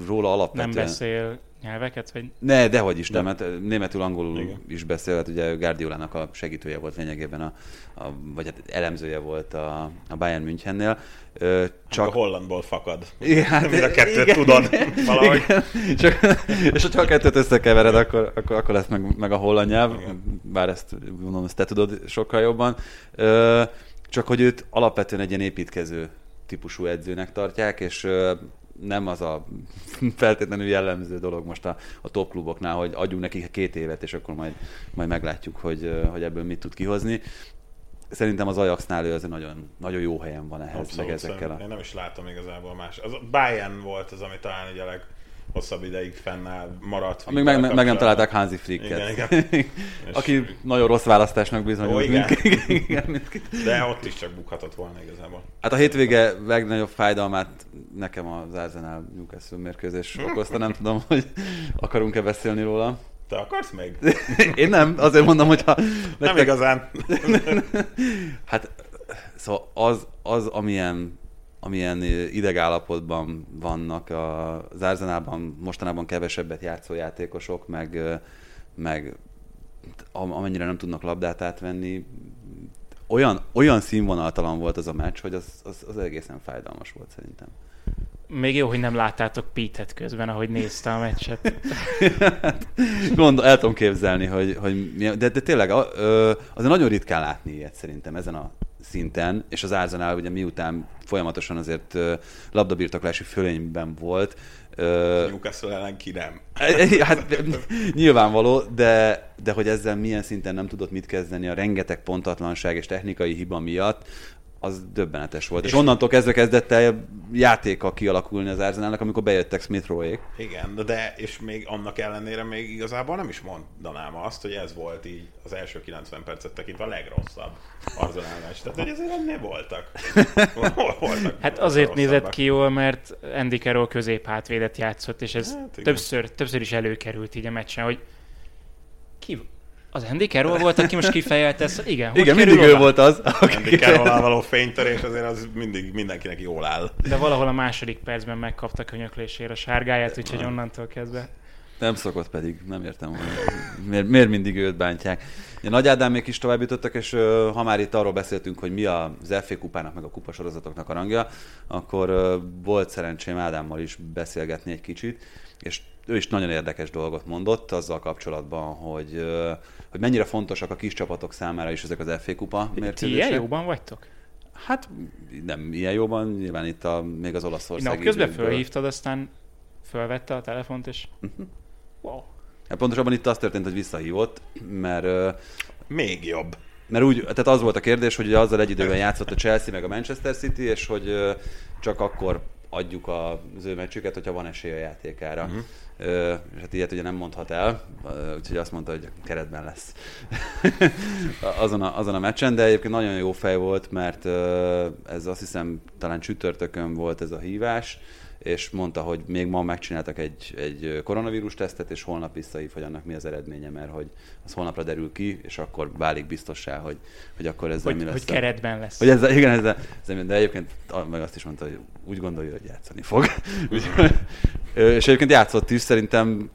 róla alapvetően... Nem beszél nyelveket? Vagy... Ne, dehogy is nem, mert németül, angolul Igen. is beszél, hát ugye Guardiolának a segítője volt lényegében, a, a, vagy hát elemzője volt a, a Bayern Münchennél. Csak... A hollandból fakad. Igen, hát, Mind a kettőt igen, tudod valahogy. Igen. Csak, és hogyha a kettőt összekevered, akkor, akkor, akkor lesz meg, meg a holland nyelv, igen. bár ezt mondom, ezt te tudod sokkal jobban. Csak hogy őt alapvetően egy ilyen építkező típusú edzőnek tartják, és nem az a feltétlenül jellemző dolog most a, a top kluboknál, hogy adjunk nekik két évet, és akkor majd, majd meglátjuk, hogy, hogy ebből mit tud kihozni. Szerintem az Ajaxnál ő azért nagyon, nagyon jó helyen van ehhez, Abszolút, meg ezekkel a... Én nem is látom igazából más. Az Bayern volt az, ami talán ugye a leg, hosszabb ideig fennáll, maradt. Még meg, meg nem találták Hansi Flicket. Igen, igen. Aki nagyon rossz választásnak bizonyult. Ó, igen. igen, De ott is csak bukhatott volna igazából. Hát a hétvége legnagyobb fájdalmát nekem az Arsenal Newcastle mérkőzés okozta. Nem tudom, hogy akarunk-e beszélni róla. Te akarsz még? Én nem, azért mondom, hogyha... Nektek... Nem igazán. hát, szóval az, az amilyen amilyen idegállapotban vannak az Arzenában mostanában kevesebbet játszó játékosok, meg, meg amennyire nem tudnak labdát átvenni, olyan, olyan színvonaltalan volt az a meccs, hogy az, az, az egészen fájdalmas volt szerintem. Még jó, hogy nem láttátok Pete-et közben, ahogy nézte a meccset. Gondol, el tudom képzelni, hogy, hogy de, de tényleg azért nagyon ritkán látni ilyet szerintem ezen a szinten, és az Arsenal ugye miután folyamatosan azért labdabirtoklási fölényben volt. Newcastle ellen ki nem. hát nyilvánvaló, de, de hogy ezzel milyen szinten nem tudott mit kezdeni a rengeteg pontatlanság és technikai hiba miatt, az döbbenetes volt. És, és onnantól kezdve kezdett el játéka kialakulni az Arsenalnak, amikor bejöttek Smith Rowe-ék. Igen, de és még annak ellenére még igazából nem is mondanám azt, hogy ez volt így az első 90 percet tekintve a legrosszabb Arsenal-meccs. Tehát, hogy ezért ennél voltak. voltak hát azért nézett ki jól, mert Andy Carroll középhátvédet játszott, és ez hát, többször, többször is előkerült így a meccsen, hogy ki, az Andy Carroll volt, aki most kifejelte ezt? Igen, Igen mindig ő volt az. Andy carroll való fénytörés azért az mindig mindenkinek jól áll. De valahol a második percben megkapta könyöklésére a sárgáját, úgyhogy onnantól kezdve. Nem szokott pedig, nem értem, hogy miért, miért mindig őt bántják. Ja, Nagy Ádám még is tovább jutottak, és ha már itt arról beszéltünk, hogy mi az FA kupának, meg a kupasorozatoknak a rangja, akkor volt szerencsém Ádámmal is beszélgetni egy kicsit, és ő is nagyon érdekes dolgot mondott azzal kapcsolatban, hogy, hogy mennyire fontosak a kis csapatok számára is ezek az FA kupa mérkőzések. Ti ilyen jóban vagytok? Hát nem ilyen jóban, nyilván itt a, még az Olaszország. Na, közben fölhívtad, aztán fölvette a telefont, és uh-huh. wow. Hát pontosabban itt az történt, hogy visszahívott, mert... Még jobb. Mert úgy, tehát az volt a kérdés, hogy azzal egy időben játszott a Chelsea meg a Manchester City, és hogy csak akkor adjuk az ő meccsüket, hogyha van esély a játékára. Uh-huh. És hát ilyet ugye nem mondhat el, úgyhogy azt mondta, hogy keretben lesz. Azon, a, azon a meccsen, de egyébként nagyon jó fej volt, mert ez azt hiszem talán csütörtökön volt ez a hívás, és mondta, hogy még ma megcsináltak egy, egy koronavírus tesztet, és holnap visszahív, hogy annak mi az eredménye, mert hogy az holnapra derül ki, és akkor válik biztossá, hogy, hogy akkor ez mi lesz. Hogy keretben lesz. Hogy ez, igen, ez, ez, de egyébként meg azt is mondta, hogy úgy gondolja, hogy játszani fog. és egyébként játszott is, szerintem,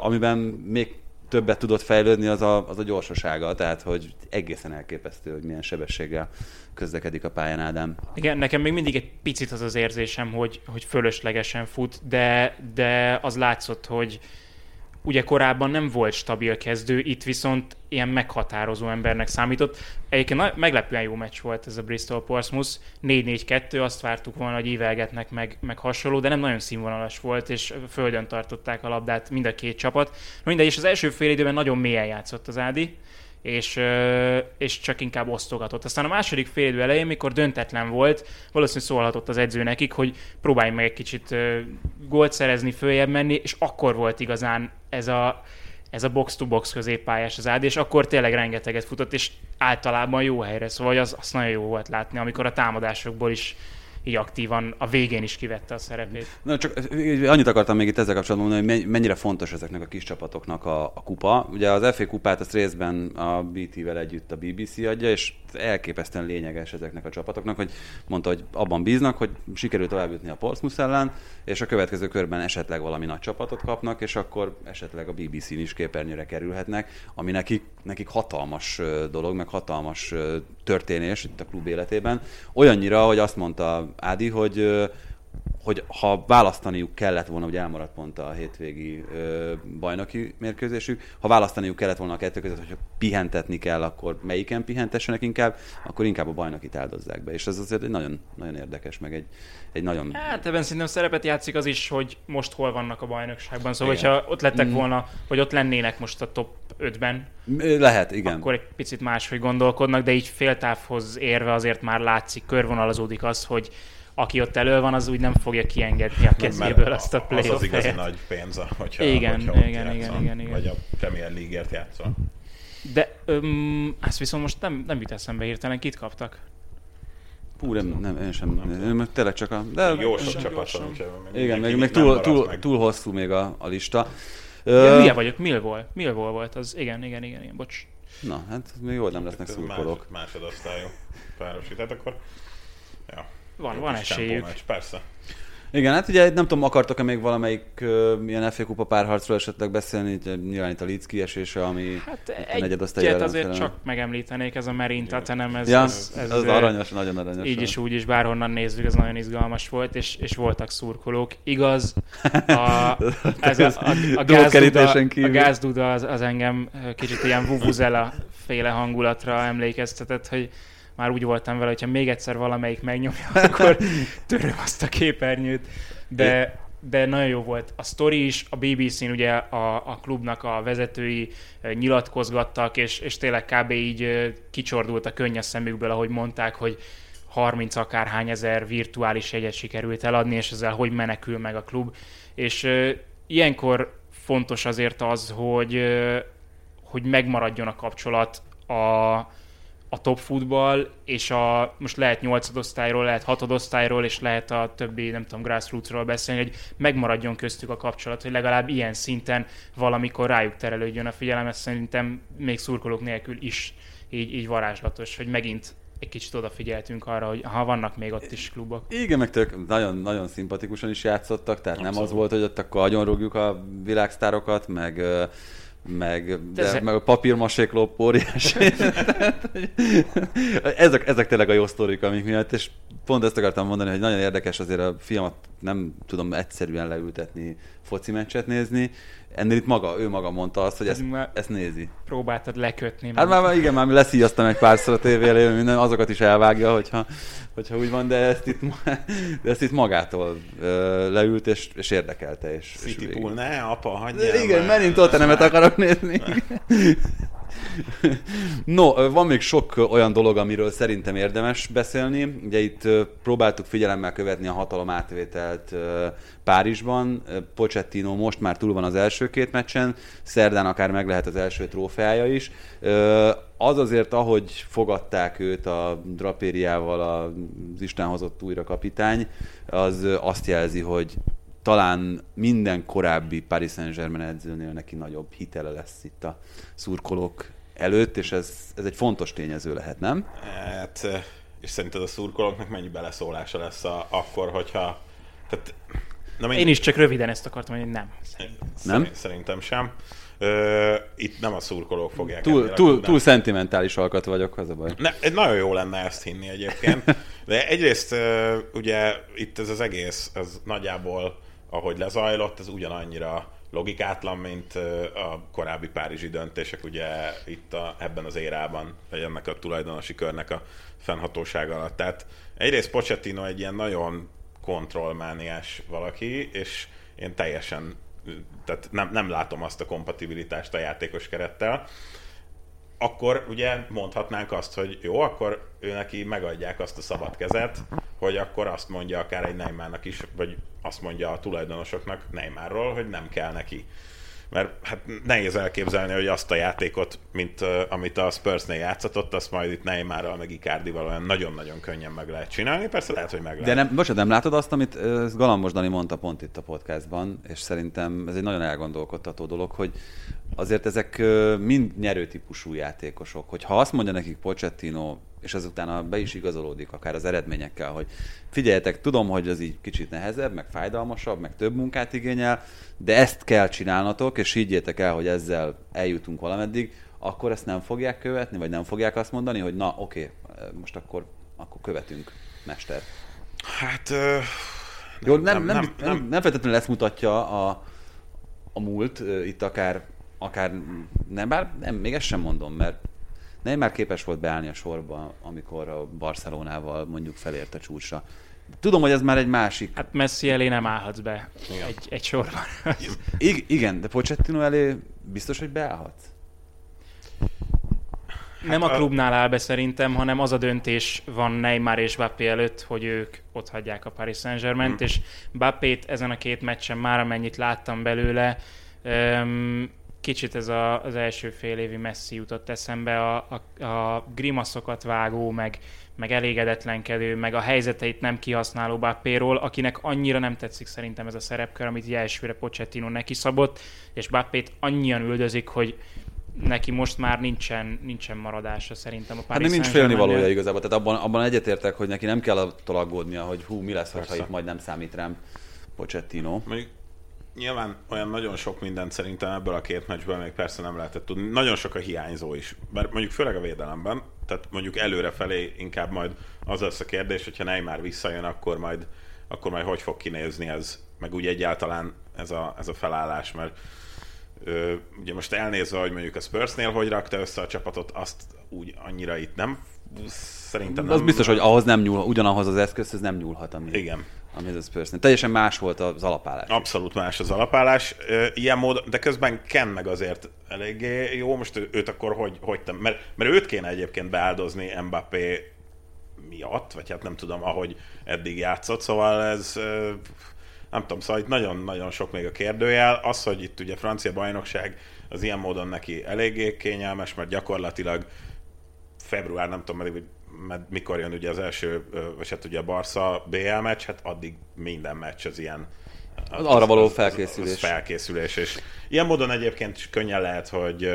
amiben még többet tudott fejlődni, az a, az a gyorsasága, tehát hogy egészen elképesztő, hogy milyen sebességgel közlekedik a pályán Ádám. Igen, nekem még mindig egy picit az az érzésem, hogy, hogy fölöslegesen fut, de, de az látszott, hogy, ugye korábban nem volt stabil kezdő, itt viszont ilyen meghatározó embernek számított. Egyébként meglepően jó meccs volt ez a Bristol Portsmouth, 4-4-2, azt vártuk volna, hogy ívelgetnek meg, meg hasonló, de nem nagyon színvonalas volt, és földön tartották a labdát mind a két csapat. Mindegy, és az első fél időben nagyon mélyen játszott az Ádi, és, és csak inkább osztogatott. Aztán a második fél idő elején, mikor döntetlen volt, valószínűleg szólhatott az edző nekik, hogy próbálj meg egy kicsit gólt szerezni, följebb menni, és akkor volt igazán ez a, ez a box-to-box középpályás az ád, és akkor tényleg rengeteget futott, és általában jó helyre, szóval az, az nagyon jó volt látni, amikor a támadásokból is így aktívan a végén is kivette a szerepét. Na, csak annyit akartam még itt ezzel kapcsolatban mondani, hogy mennyire fontos ezeknek a kis csapatoknak a, a kupa. Ugye az FA kupát azt részben a BT-vel együtt a BBC adja, és elképesztően lényeges ezeknek a csapatoknak, hogy mondta, hogy abban bíznak, hogy sikerült tovább jutni a Portsmouth ellen, és a következő körben esetleg valami nagy csapatot kapnak, és akkor esetleg a BBC-n is képernyőre kerülhetnek, ami nekik, nekik hatalmas dolog, meg hatalmas történés itt a klub életében. Olyannyira, hogy azt mondta Ádi, hogy hogy ha választaniuk kellett volna, ugye elmaradt pont a hétvégi ö, bajnoki mérkőzésük, ha választaniuk kellett volna a kettő között, hogyha pihentetni kell, akkor melyiken pihentessenek inkább, akkor inkább a bajnokit áldozzák be. És ez azért egy nagyon, nagyon érdekes, meg egy, egy nagyon... Hát ebben szerintem szerepet játszik az is, hogy most hol vannak a bajnokságban. Szóval, igen. hogyha ott lettek mm. volna, vagy ott lennének most a top 5-ben, lehet, igen. Akkor egy picit máshogy gondolkodnak, de így féltávhoz érve azért már látszik, körvonalazódik az, hogy aki ott elő van, az úgy nem fogja kiengedni a kezéből azt a playoff Az az igazi nagy pénz, hogyha, igen, hogyha igen, igen, igen, igen, Vagy a Premier League-ért játszol. De öm, ezt viszont most nem, nem jut eszembe hirtelen, kit kaptak? Hú, nem, nem, én sem. Nem, nem, tényleg csak a... De, jó sok csapat van, Igen, meg, meg túl, túl, meg. túl, hosszú még a, a lista. Ja, uh, vagyok, Millwall. Millwall volt az, igen, igen, igen, igen, bocs. Na, hát még jól nem lesznek szurkolók. Más, másodosztályú párosítás, akkor... Ja. Van, van esélyük. Meccs, persze. Igen, hát ugye nem tudom, akartok-e még valamelyik uh, ilyen FA kupa párharcról esetleg beszélni, nyilván itt a Leeds kiesése, ami hát egy egyet azért csak megemlítenék, ez a Marine Tottenham, ez, ja, ez, ez, ez aranyos, nagyon aranyos. Így is, úgy is, bárhonnan nézzük, ez nagyon izgalmas volt, és, és voltak szurkolók. Igaz, a, ez a, a, a, gázduda, a gázduda az, az engem kicsit ilyen vuvuzela féle hangulatra emlékeztetett, hogy már úgy voltam vele, hogyha még egyszer valamelyik megnyomja, akkor töröm azt a képernyőt. De, de nagyon jó volt. A story is, a BBC-n ugye a, a klubnak a vezetői nyilatkozgattak, és, és tényleg kb. így kicsordult a könnyes szemükből, ahogy mondták, hogy 30 akárhány ezer virtuális jegyet sikerült eladni, és ezzel hogy menekül meg a klub. És ö, ilyenkor fontos azért az, hogy, ö, hogy megmaradjon a kapcsolat a, a top futball, és a, most lehet nyolcadosztályról, lehet hatodosztályról, és lehet a többi, nem tudom, grassrootsról beszélni, hogy megmaradjon köztük a kapcsolat, hogy legalább ilyen szinten valamikor rájuk terelődjön a figyelem, ez szerintem még szurkolók nélkül is így, így varázslatos, hogy megint egy kicsit odafigyeltünk arra, hogy ha vannak még ott is klubok. Igen, meg tök nagyon, nagyon szimpatikusan is játszottak, tehát Abszolút. nem az volt, hogy ott akkor agyonrúgjuk a világsztárokat, meg meg, de, ez- meg a papírmasék lop óriási. ezek, ezek tényleg a jó sztorik, amik miatt, és pont ezt akartam mondani, hogy nagyon érdekes azért a fiamat nem tudom egyszerűen leültetni foci meccset nézni. Ennél itt maga, ő maga mondta azt, hogy ezt, ezt nézi. Próbáltad lekötni. Hát már, már igen, már leszíjaztam egy párszor a tévé elé, minden, azokat is elvágja, hogyha, hogyha úgy van, de ezt itt, de ezt itt magától leült, és, és érdekelte. És, és City végig. Pool, ne, apa, hagyj De el Igen, menint Tottenhamet akarok nézni. No, van még sok olyan dolog, amiről szerintem érdemes beszélni. Ugye itt próbáltuk figyelemmel követni a hatalom átvételt Párizsban. Pochettino most már túl van az első két meccsen, szerdán akár meg lehet az első trófeája is. Az azért, ahogy fogadták őt a drapériával az Isten hozott újra kapitány, az azt jelzi, hogy talán minden korábbi Paris Saint-Germain edzőnél neki nagyobb hitele lesz itt a szurkolók előtt, és ez, ez egy fontos tényező lehet, nem? Hát, és szerinted a szurkolóknak mennyi beleszólása lesz a, akkor, hogyha... Tehát, na Én is csak röviden ezt akartam mondani, hogy nem. Nem? Nem? Szerintem sem. Ö, itt nem a szurkolók fogják Túl, túl, túl szentimentális alkat vagyok, az a baj. Ne, egy nagyon jó lenne ezt hinni egyébként. De egyrészt ugye itt ez az egész, ez nagyjából, ahogy lezajlott, ez ugyanannyira logikátlan, mint a korábbi párizsi döntések ugye itt a, ebben az érában, vagy ennek a tulajdonosi körnek a fennhatósága alatt. Tehát egyrészt Pochettino egy ilyen nagyon kontrollmániás valaki, és én teljesen tehát nem, nem látom azt a kompatibilitást a játékos kerettel akkor ugye mondhatnánk azt, hogy jó, akkor ő neki megadják azt a szabad kezet, hogy akkor azt mondja akár egy Neymarnak is, vagy azt mondja a tulajdonosoknak Neymarról, hogy nem kell neki. Mert hát nehéz elképzelni, hogy azt a játékot, mint uh, amit a Spursnél játszott, azt majd itt Neymarral, meg Icardival olyan nagyon-nagyon könnyen meg lehet csinálni. Persze lehet, hogy meg lehet. De nem, bocsánat, nem látod azt, amit ezt Galambos Dani mondta pont itt a podcastban, és szerintem ez egy nagyon elgondolkodtató dolog, hogy azért ezek ö, mind nyerőtípusú játékosok. Hogy ha azt mondja nekik Pochettino, és azután be is igazolódik akár az eredményekkel, hogy figyeljetek, tudom, hogy ez így kicsit nehezebb, meg fájdalmasabb, meg több munkát igényel, de ezt kell csinálnatok, és higgyétek el, hogy ezzel eljutunk valameddig, akkor ezt nem fogják követni, vagy nem fogják azt mondani, hogy na, oké, most akkor, akkor követünk, mester. Hát... Uh, Jó, nem, nem, nem, nem, nem feltétlenül ezt mutatja a, a múlt, ö, itt akár, akár nem, bár nem, még ezt sem mondom, mert nem már képes volt beállni a sorba, amikor a Barcelonával mondjuk felért a csúcsra. Tudom, hogy ez már egy másik. Hát Messi elé nem állhatsz be Igen. egy, egy sorban. I- igen, de Pochettino elé biztos, hogy beállhatsz? nem a a- klubnál áll be szerintem, hanem az a döntés van Neymar és Mbappé előtt, hogy ők ott hagyják a Paris Saint-Germain-t, és Mbappét ezen a két meccsen már amennyit láttam belőle, öm, kicsit ez a, az első fél évi Messi jutott eszembe, a, a, a grimaszokat vágó, meg, meg elégedetlenkedő, meg a helyzeteit nem kihasználó Bappéról, akinek annyira nem tetszik szerintem ez a szerepkör, amit elsőre Pochettino neki szabott, és Bappét annyian üldözik, hogy neki most már nincsen, nincsen maradása szerintem a Hát Paris nem nincs félni valója igazából, tehát abban, abban egyetértek, hogy neki nem kell attól aggódnia, hogy hú, mi lesz, ha itt majd nem számít rám Pochettino. Mondjuk nyilván olyan nagyon sok mindent szerintem ebből a két meccsből még persze nem lehetett tudni. Nagyon sok a hiányzó is. Bár mondjuk főleg a védelemben, tehát mondjuk előrefelé inkább majd az lesz a kérdés, hogyha Neymar visszajön, akkor majd, akkor majd hogy fog kinézni ez, meg úgy egyáltalán ez a, ez a felállás, mert ö, ugye most elnézve, hogy mondjuk a Spursnél hogy rakta össze a csapatot, azt úgy annyira itt nem szerintem nem, az biztos, hogy ahhoz nem nyúl, ugyanahoz az eszközhöz nem nyúlhat, ami, Igen. Ami ez a. Teljesen más volt az alapállás. Abszolút más az alapállás. Ilyen módon, de közben Ken meg azért eléggé jó. Most ő- őt akkor hogy, hogy te, mert, mert őt kéne egyébként beáldozni Mbappé miatt, vagy hát nem tudom, ahogy eddig játszott, szóval ez nem tudom, szóval itt nagyon-nagyon sok még a kérdőjel. Az, hogy itt ugye francia bajnokság az ilyen módon neki eléggé kényelmes, mert gyakorlatilag február, nem tudom, meddig, mikor jön ugye az első, vagy hát ugye a Barca BL meccs, hát addig minden meccs az ilyen az, az arra való az, felkészülés. Az, az felkészülés, és ilyen módon egyébként könnyen lehet, hogy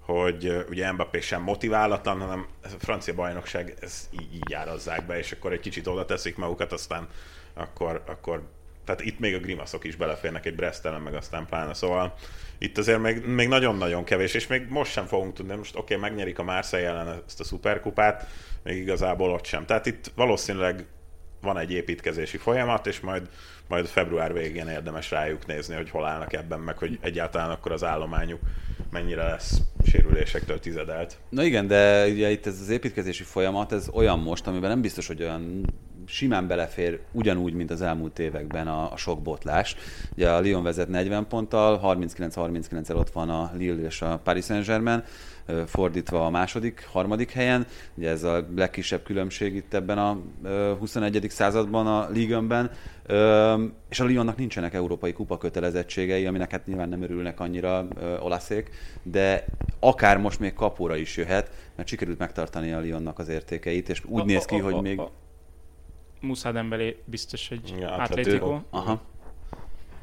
hogy ugye Mbappé sem motiválatlan, hanem a francia bajnokság ez így, így árazzák be, és akkor egy kicsit oda teszik magukat, aztán akkor, akkor tehát itt még a grimaszok is beleférnek egy Brestelen, meg aztán pláne, szóval itt azért még, még nagyon-nagyon kevés, és még most sem fogunk tudni, most oké, okay, megnyerik a Marseille ellen ezt a szuperkupát, még igazából ott sem. Tehát itt valószínűleg van egy építkezési folyamat, és majd, majd február végén érdemes rájuk nézni, hogy hol állnak ebben, meg hogy egyáltalán akkor az állományuk mennyire lesz sérülésektől tizedelt. Na igen, de ugye itt ez az építkezési folyamat, ez olyan most, amiben nem biztos, hogy olyan simán belefér ugyanúgy, mint az elmúlt években a, a sok botlás. Ugye a Lyon vezet 40 ponttal, 39-39-el ott van a Lille és a Paris Saint-Germain, fordítva a második, harmadik helyen. Ugye ez a legkisebb különbség itt ebben a 21. században a Ligonben. És a Lyonnak nincsenek európai kupa kötelezettségei, aminek hát nyilván nem örülnek annyira olaszék, de akár most még kapóra is jöhet, mert sikerült megtartani a Lyonnak az értékeit, és úgy a, néz ki, a, a, hogy még... Muszá Dembélé biztos, hogy ja, Atlético. Aha.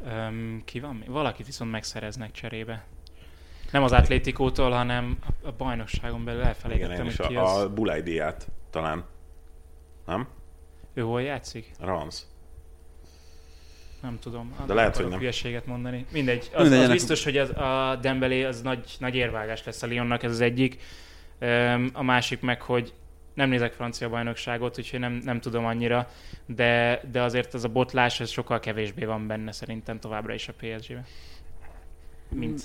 Um, ki van? Valakit viszont megszereznek cserébe. Nem az Atlétikótól, hanem a bajnokságon belül elfelejtettem, hogy ki a, az. A diát talán. Nem? Ő hol játszik? Rams. Nem tudom. De lehet, hogy nem. hülyeséget mondani. Mindegy. Az, Mindegy, az biztos, hogy az, a Dembélé az nagy, nagy érvágás lesz a Lyonnak, ez az egyik. A másik meg, hogy nem nézek francia bajnokságot, úgyhogy nem, nem tudom annyira, de, de azért ez a botlás, ez sokkal kevésbé van benne szerintem továbbra is a PSG-ben. Mint...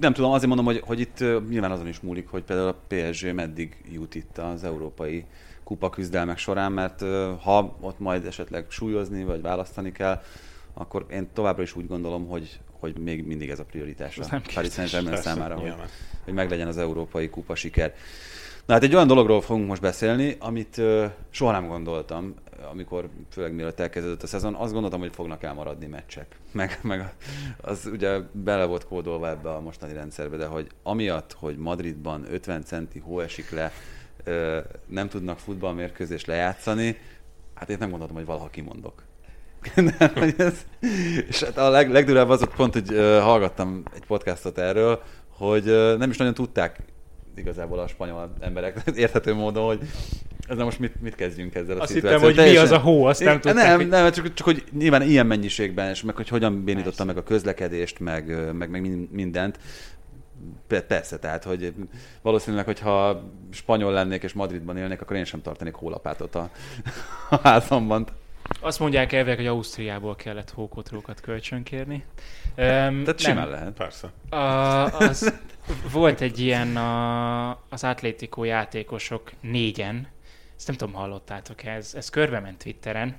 Nem tudom, azért mondom, hogy, hogy itt nyilván azon is múlik, hogy például a PSG meddig jut itt az európai kupa küzdelmek során, mert ha ott majd esetleg súlyozni, vagy választani kell, akkor én továbbra is úgy gondolom, hogy, hogy még mindig ez a prioritás a Paris Saint-Germain számára, hogy, hogy meglegyen az európai kupa siker. Na hát egy olyan dologról fogunk most beszélni, amit soha nem gondoltam, amikor főleg mielőtt elkezdődött a szezon, azt gondoltam, hogy fognak elmaradni meccsek. Meg, meg az ugye bele volt kódolva ebbe a mostani rendszerbe, de hogy amiatt, hogy Madridban 50 centi hó esik le, nem tudnak futballmérkőzést lejátszani, hát én nem gondoltam, hogy valaha kimondok. ez, és hát a leg, legdurább az ott pont, hogy hallgattam egy podcastot erről, hogy nem is nagyon tudták igazából a spanyol emberek érthető módon, hogy ezzel most mit, mit kezdjünk ezzel a azt hittem, hogy Teljesen... mi az a hó, azt nem tudták. Nem, hogy... nem csak, csak, hogy nyilván ilyen mennyiségben, és meg hogy hogyan bénította meg a közlekedést, meg, meg, meg mindent. Persze, tehát, hogy valószínűleg, hogyha spanyol lennék és Madridban élnék, akkor én sem tartanék hólapátot a, a házamban. Azt mondják elvileg, hogy Ausztriából kellett hókotrókat kölcsönkérni. Um, Tehát simán lehet. Persze. A, az, volt egy ilyen a, az Atlético játékosok négyen, ezt nem tudom, hallottátok ez, ez körbe ment Twitteren.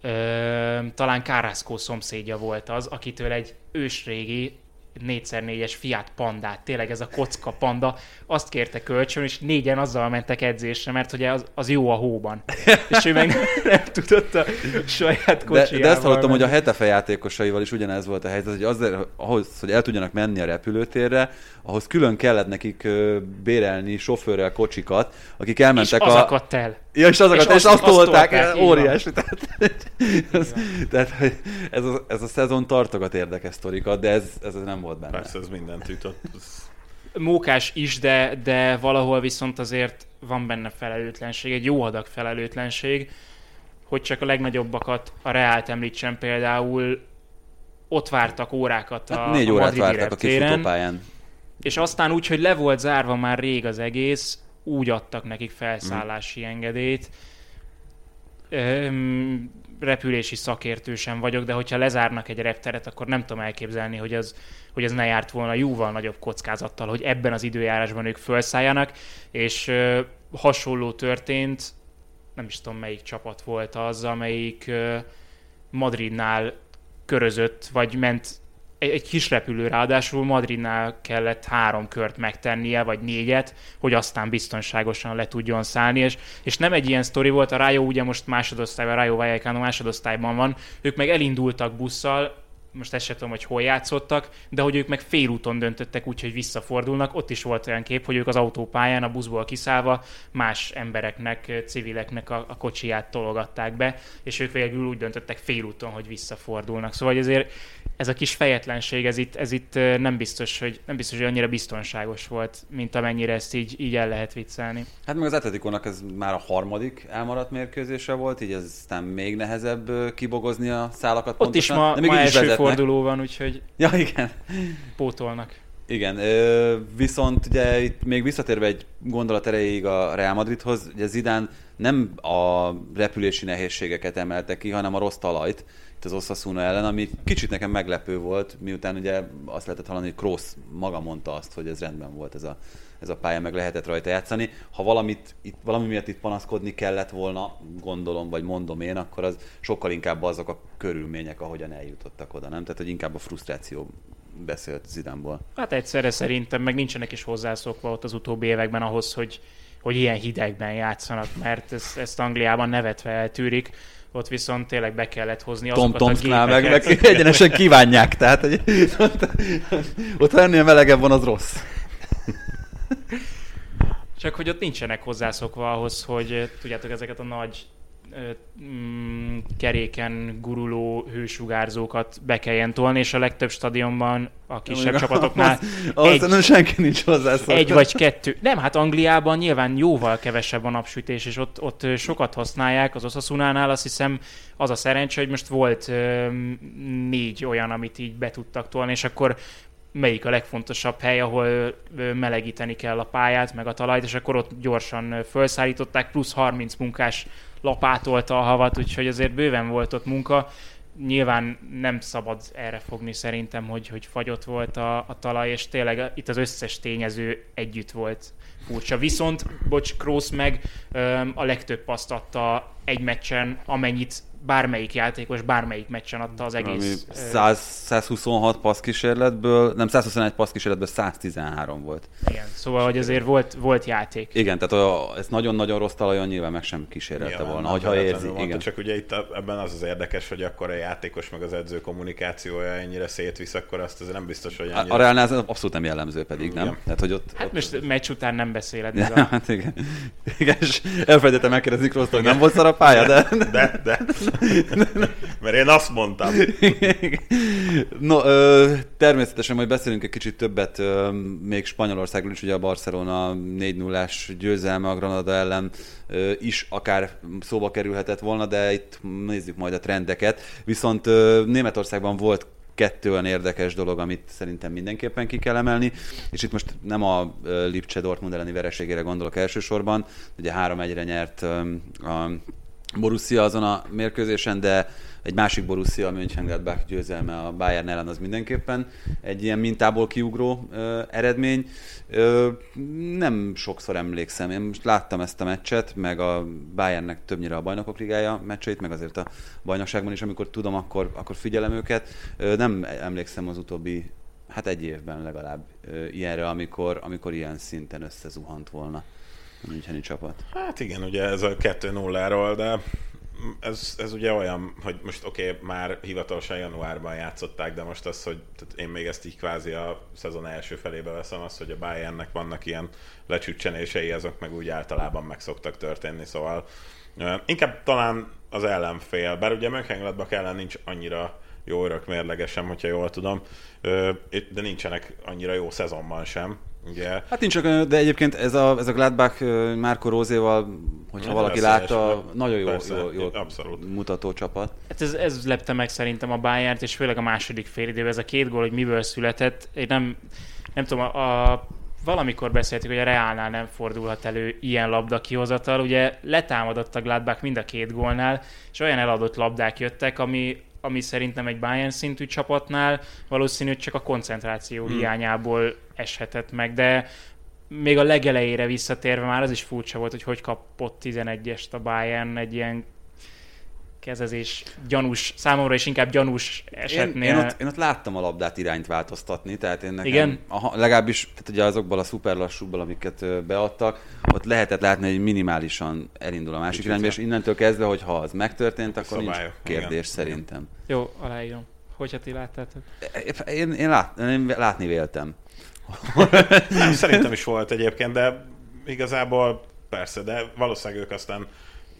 Ö, talán Carrasco szomszédja volt az, akitől egy ősrégi 4x4-es Fiat Pandát, tényleg ez a kocka panda, azt kérte kölcsön, és négyen azzal mentek edzésre, mert ugye az, az jó a hóban. és ő meg nem tudott a saját kocsijával. De, de ezt hallottam, menni. hogy a Hetefe játékosaival is ugyanez volt a helyzet, hogy azért, ahhoz, hogy el tudjanak menni a repülőtérre, ahhoz külön kellett nekik bérelni sofőrrel kocsikat, akik elmentek és az a... akadt el. Ja, és azokat, és, és azt, tolták, tolták óriási. Tehát, ez, tehát ez, a, ez a szezon tartogat érdekes sztorikat, de ez, ez nem volt benne. Persze, ez mindent ütött. Mókás is, de, de valahol viszont azért van benne felelőtlenség, egy jó adag felelőtlenség, hogy csak a legnagyobbakat, a Reált említsem például, ott vártak órákat a, hát négy a órát vártak a kifutópályán. És aztán úgy, hogy le volt zárva már rég az egész, úgy adtak nekik felszállási engedélyt. Repülési szakértő sem vagyok, de hogyha lezárnak egy repteret, akkor nem tudom elképzelni, hogy az, hogy az ne járt volna jóval nagyobb kockázattal, hogy ebben az időjárásban ők felszálljanak, és hasonló történt, nem is tudom melyik csapat volt az, amelyik ö, Madridnál körözött, vagy ment egy, kis repülő ráadásul Madridnál kellett három kört megtennie, vagy négyet, hogy aztán biztonságosan le tudjon szállni, és, és nem egy ilyen sztori volt, a Rayo ugye most másodosztályban, Rayo Vallecano másodosztályban van, ők meg elindultak busszal, most ezt sem tudom, hogy hol játszottak, de hogy ők meg félúton döntöttek úgy, hogy visszafordulnak. Ott is volt olyan kép, hogy ők az autópályán a buszból kiszállva más embereknek, civileknek a, a kocsiját tologatták be, és ők végül úgy döntöttek félúton, hogy visszafordulnak. Szóval azért ez a kis fejetlenség, ez itt, ez itt nem biztos, hogy nem biztos, hogy annyira biztonságos volt, mint amennyire ezt így, így el lehet viccelni. Hát meg az Atletikónak ez már a harmadik elmaradt mérkőzése volt, így ez aztán még nehezebb kibogozni a szálakat Ott pontosan. is ma, De ma első vezetnek. forduló van, úgyhogy ja, igen. pótolnak. Igen, viszont ugye itt még visszatérve egy gondolat erejéig a Real Madridhoz, ugye Zidane nem a repülési nehézségeket emelte ki, hanem a rossz talajt itt az Osasuna ellen, ami kicsit nekem meglepő volt, miután ugye azt lehetett hallani, hogy Kroos maga mondta azt, hogy ez rendben volt ez a, ez a pálya, meg lehetett rajta játszani. Ha valamit, itt, valami miatt itt panaszkodni kellett volna, gondolom, vagy mondom én, akkor az sokkal inkább azok a körülmények, ahogyan eljutottak oda, nem? Tehát, hogy inkább a frusztráció beszélt Zidánból. Hát egyszerre szerintem meg nincsenek is hozzászokva ott az utóbbi években ahhoz, hogy, hogy ilyen hidegben játszanak, mert ezt, ezt Angliában nevetve eltűrik ott viszont tényleg be kellett hozni azokat Tom, a meg, meg egyenesen kívánják, tehát hogy ott, ott ennél melegebb van, az rossz. Csak hogy ott nincsenek hozzászokva ahhoz, hogy tudjátok ezeket a nagy mm, keréken guruló hősugárzókat be kelljen tolni, és a legtöbb stadionban a kisebb ja, csapatoknál az, egy, nem senki nincs hozzászokva. Egy vagy kettő. Nem, hát Angliában nyilván jóval kevesebb a napsütés, és ott, ott sokat használják. Az Osasunánál azt hiszem az a szerencsé, hogy most volt ö, négy olyan, amit így be tudtak tolni, és akkor melyik a legfontosabb hely, ahol melegíteni kell a pályát, meg a talajt, és akkor ott gyorsan felszállították, plusz 30 munkás lapátolta a havat, úgyhogy azért bőven volt ott munka. Nyilván nem szabad erre fogni szerintem, hogy, hogy fagyott volt a, a talaj, és tényleg itt az összes tényező együtt volt furcsa. Viszont, bocs, Kroos meg a legtöbb paszt adta egy meccsen, amennyit bármelyik játékos bármelyik meccsen adta az egész. 100, 126 passz kísérletből, nem 121 passz kísérletből 113 volt. Igen, szóval, hogy azért volt, volt játék. Igen, tehát a, ez nagyon-nagyon rossz talajon nyilván meg sem kísérlelte nyilván, volna, hogyha érzi. Mondta, igen. Csak ugye itt ebben az az érdekes, hogy akkor a játékos meg az edző kommunikációja ennyire szétvisz, akkor azt azért nem biztos, hogy ennyire... A, a Reálnál ez abszolút nem jellemző pedig, igen. nem? Tehát, hogy ott, hát ott... most meccs után nem beszéled. Ja, a... hát igen. igen és elfelejtettem megkérdezni Krooszt, hogy nem volt szar a pálya, de... De, de. Mert én azt mondtam. no, ö, természetesen majd beszélünk egy kicsit többet ö, még Spanyolországról is, ugye a Barcelona 4-0-ás győzelme a Granada ellen ö, is akár szóba kerülhetett volna, de itt nézzük majd a trendeket. Viszont ö, Németországban volt kettő olyan érdekes dolog, amit szerintem mindenképpen ki kell emelni, és itt most nem a Lipcse Dortmund elleni vereségére gondolok elsősorban, ugye 3-1-re nyert a Borussia azon a mérkőzésen, de egy másik Borussia, a Mönchengladbach győzelme a Bayern ellen az mindenképpen egy ilyen mintából kiugró ö, eredmény. Ö, nem sokszor emlékszem, én most láttam ezt a meccset, meg a Bayernnek többnyire a bajnokok ligája meccseit, meg azért a bajnokságban is, amikor tudom, akkor, akkor figyelem őket. Ö, nem emlékszem az utóbbi hát egy évben legalább ö, ilyenre, amikor, amikor ilyen szinten összezuhant volna Müncheni csapat. Hát igen, ugye ez a 2-0-ról, de ez, ez ugye olyan, hogy most oké, okay, már hivatalosan januárban játszották, de most az, hogy tehát én még ezt így kvázi a szezon első felébe veszem, az, hogy a Bayernnek vannak ilyen lecsüccsenései, azok meg úgy általában meg szoktak történni, szóval inkább talán az ellenfél, bár ugye Mönchengladbach ellen nincs annyira jó örök mérlegesem, hogyha jól tudom, de nincsenek annyira jó szezonban sem, Ugye? Hát nincs csak, de egyébként ez a, ez a Gladbach Márko Rózéval, hogyha hát valaki látta, nagyon jó, jó, jó abszolút. mutató csapat. Hát ez, ez lepte meg szerintem a Bayern-t, és főleg a második fél időben ez a két gól, hogy miből született. Én nem, nem tudom, a, a valamikor beszéltük, hogy a Reálnál nem fordulhat elő ilyen labda kihozatal. Ugye letámadott a Gladbach mind a két gólnál, és olyan eladott labdák jöttek, ami ami szerintem egy Bayern szintű csapatnál valószínű, csak a koncentráció hmm. hiányából eshetett meg, de még a legelejére visszatérve már az is furcsa volt, hogy hogy kapott 11-est a Bayern egy ilyen kezezés gyanús, számomra is inkább gyanús esetnél. Én, én, ott, én ott láttam a labdát irányt változtatni, tehát én nekem, Igen? Aha, legalábbis tehát ugye azokból a szuperlassúból, amiket beadtak, ott lehetett látni, hogy minimálisan elindul a másik Kicsit irányba, és innentől kezdve, hogy ha az megtörtént, akkor nincs Szabályok, kérdés igen, szerintem. Jó, aláírom. Hogyha ti láttátok. Én, én, lát, én látni véltem. Nem, szerintem is volt egyébként, de igazából persze, de valószínűleg ők aztán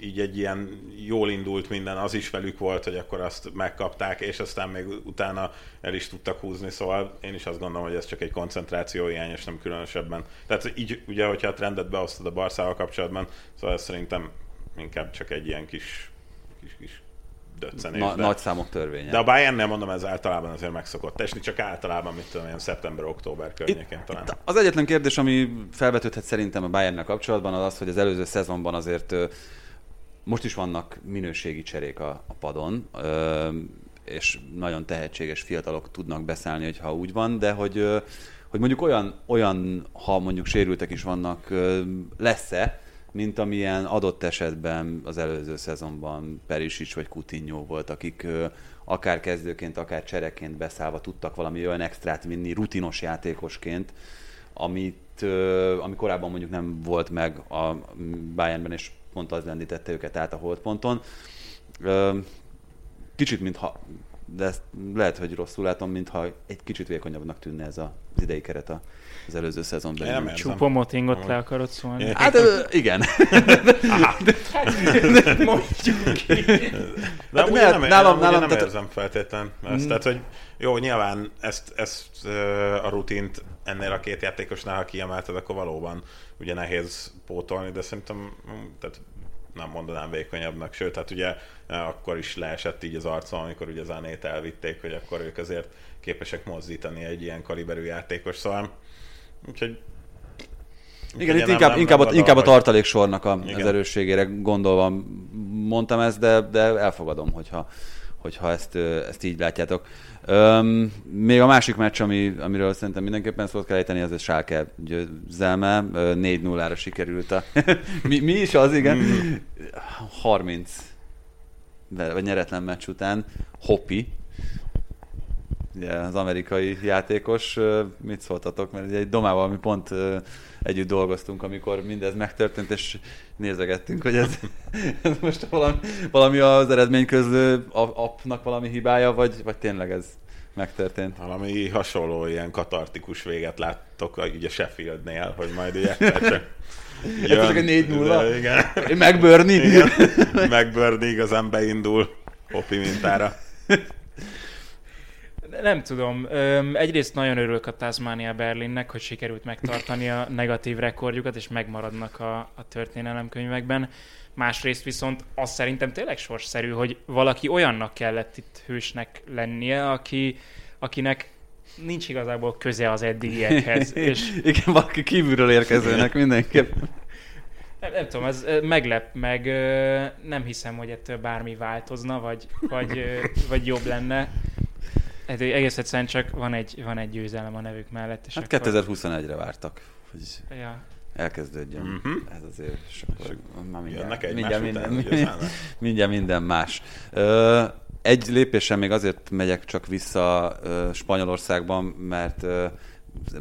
így egy ilyen jól indult minden, az is velük volt, hogy akkor azt megkapták, és aztán még utána el is tudtak húzni, szóval én is azt gondolom, hogy ez csak egy koncentráció hiány, és nem különösebben. Tehát így, ugye, hogyha a trendet beosztod a Barszával kapcsolatban, szóval ez szerintem inkább csak egy ilyen kis, kis, kis döccenés. Na, de... Nagy számok törvénye. De a Bayernnél mondom, ez általában azért meg szokott esni, csak általában, mit tudom, ilyen szeptember-október környékén talán. Itt az egyetlen kérdés, ami felvetődhet szerintem a Bayernnel kapcsolatban, az az, hogy az előző szezonban azért most is vannak minőségi cserék a, a padon, ö, és nagyon tehetséges fiatalok tudnak beszállni, hogyha úgy van, de hogy, ö, hogy mondjuk olyan, olyan, ha mondjuk sérültek is vannak, ö, lesz-e, mint amilyen adott esetben az előző szezonban Perisic vagy Coutinho volt, akik ö, akár kezdőként, akár csereként beszállva tudtak valami olyan extrát vinni rutinos játékosként, amit, ö, ami korábban mondjuk nem volt meg a Bayernben, és pont az lendítette őket át a holdponton. Kicsit, mintha, de ezt lehet, hogy rosszul látom, mintha egy kicsit vékonyabbnak tűnne ez a- az idei keret a- az előző szezonban. Nem. Csupa motingot le akarod szólni? É. Hát ö, igen. Mondjuk ki. De amúgy lehet, nem, nálam- nálam, nem tehát- érzem feltétlen ezt. Tehát, hogy jó, nyilván ezt, ezt a rutint ennél a két játékosnál, ha kiemelted, akkor valóban ugye nehéz pótolni, de szerintem mm, tehát nem mondanám vékonyabbnak, sőt, hát ugye eh, akkor is leesett így az arcom, amikor ugye Zanét elvitték, hogy akkor ők azért képesek mozdítani egy ilyen kaliberű játékos, szóval úgyhogy Igen, itt inkább, nem- inkább, nem a, inkább a tartaléksornak a, az Igen. erősségére gondolva mondtam ezt, de, de elfogadom, hogyha, hogyha ezt, ezt így látjátok. Öm, még a másik meccs, ami, amiről szerintem mindenképpen szót kell ejteni, az a Schalke győzelme. Ö, 4-0-ra sikerült a... mi, mi is az, igen? 30 ve- vagy nyeretlen meccs után. Hoppi, ugye, az amerikai játékos, mit szóltatok? Mert egy Domával mi pont együtt dolgoztunk, amikor mindez megtörtént, és nézegettünk, hogy ez, ez most valami, valami az eredmény közül appnak valami hibája, vagy, vagy tényleg ez megtörtént. Valami hasonló ilyen katartikus véget láttok ugye Sheffieldnél, hogy majd ugye csak Ez csak egy 4-0? Igen. Megbörni? Igen. Megbörni igazán beindul Hopi mintára. Nem tudom. Öm, egyrészt nagyon örülök a Tasmania Berlinnek, hogy sikerült megtartani a negatív rekordjukat, és megmaradnak a, a történelemkönyvekben. Másrészt viszont az szerintem tényleg sorsszerű, hogy valaki olyannak kellett itt hősnek lennie, aki, akinek nincs igazából köze az eddigiekhez. és Igen, valaki kívülről érkezőnek mindenképp. nem, nem tudom, ez meglep, meg ö, nem hiszem, hogy ettől bármi változna, vagy, vagy, ö, vagy jobb lenne. Hát egész egyszerűen csak van egy, van egy győzelem a nevük mellett. És Hát akkor- 2021-re vártak, hogy Ja. elkezdődjön. Mhm. Ez azért, és akkor már Jönnek mindjárt, egymás mindjárt, minden, szállnak? mindjárt minden más. Ö, egy lépéssel még azért megyek csak vissza ö, Spanyolországban, mert ö,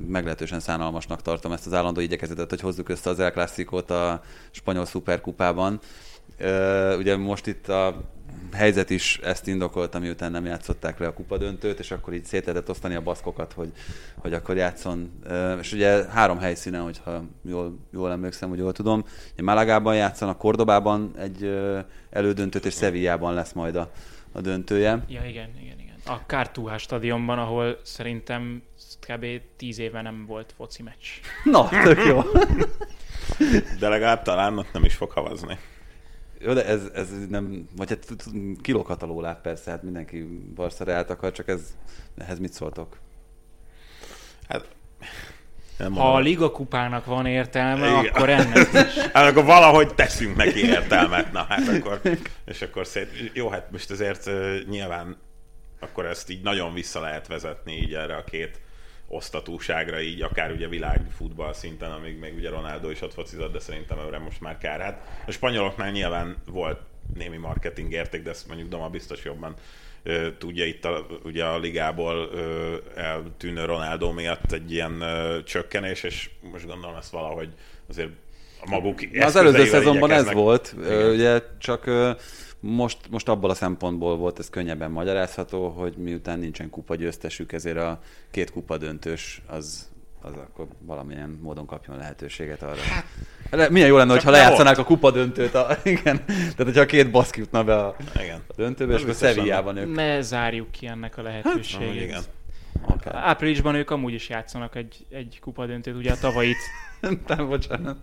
meglehetősen szánalmasnak tartom ezt az állandó igyekezetet, hogy hozzuk össze az El Clásicót a spanyol szuperkupában. Ugye most itt a helyzet is ezt indokolta, miután nem játszották le a kupadöntőt, és akkor így szét lehetett osztani a baszkokat, hogy, hogy akkor játszon. És ugye három helyszínen, hogyha jól, jól emlékszem, hogy jól tudom. Ugye Malagában játszanak, Kordobában egy elődöntőt, és Sevillában lesz majd a, a döntője. ja, igen, igen, igen. A Cartuja stadionban, ahol szerintem kb. 10 éve nem volt foci meccs. Na, tök jó. De legalább talán ott nem is fog havazni. Jó, de ez, ez nem, vagy hát kilókat a lólát persze, hát mindenki Barcareát akar, csak ez, ehhez mit szóltok? Hát, nem Ha a. Liga kupának van értelme, Igen. akkor ennek is. Hát akkor valahogy teszünk neki értelmet, na hát akkor, és akkor szét, jó, hát most azért nyilván akkor ezt így nagyon vissza lehet vezetni így erre a két osztatúságra, így akár ugye világfutball szinten, amíg még ugye Ronaldo is ott focizott, de szerintem őre most már kár. Hát a spanyoloknál nyilván volt némi marketing érték, de ezt mondjuk Doma biztos jobban ö, tudja itt a, ugye a ligából ö, eltűnő Ronaldo miatt egy ilyen ö, csökkenés, és most gondolom ezt valahogy azért a maguk Az előző szezonban ez volt, Igen. ugye csak most, most abból a szempontból volt ez könnyebben magyarázható, hogy miután nincsen kupa győztesük, ezért a két kupa döntős az, az akkor valamilyen módon kapjon lehetőséget arra. Hát, milyen jó lenne, ha lejátszanák a kupa döntőt. A, igen. Tehát, hogyha a két baszk jutna be a, Igen. a döntőbe, Ez és akkor biztos Sevillában ők. Ne zárjuk ki ennek a Amúgy lehetőségét. igen. Akár. Áprilisban ők amúgy is játszanak egy, egy kupadöntőt, ugye a tavait. Nem, bocsánat.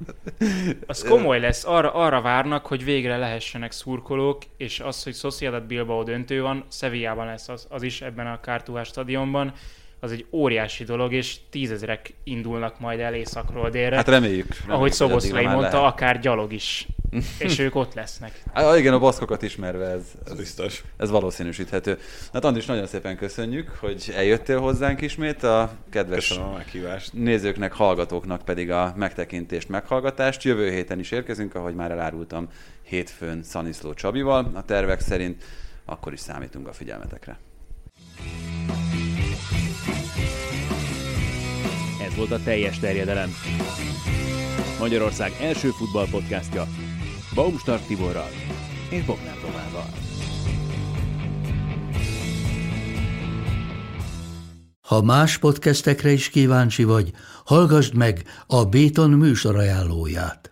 Az komoly lesz, arra, arra várnak, hogy végre lehessenek szurkolók, és az, hogy Sociedad Bilbao döntő van, Sevillában lesz az, az is ebben a Kártuhás stadionban, az egy óriási dolog, és tízezrek indulnak majd el északról délre. Hát reméljük. reméljük ahogy Szoboszlai mondta, lehet. akár gyalog is. és ők ott lesznek. Ah, igen, a baszkokat ismerve ez, Ez biztos. ez valószínűsíthető. Hát Andris, nagyon szépen köszönjük, hogy eljöttél hozzánk ismét. A kedves Köszönöm a meghívást. nézőknek, hallgatóknak pedig a megtekintést, meghallgatást. Jövő héten is érkezünk, ahogy már elárultam, hétfőn Szaniszló Csabival. A tervek szerint akkor is számítunk a figyelmetekre. Ez volt a teljes terjedelem. Magyarország első futballpodcastja Baumstark Tiborral és Bognár Tomával. Ha más podcastekre is kíváncsi vagy, hallgassd meg a Béton műsor ajánlóját.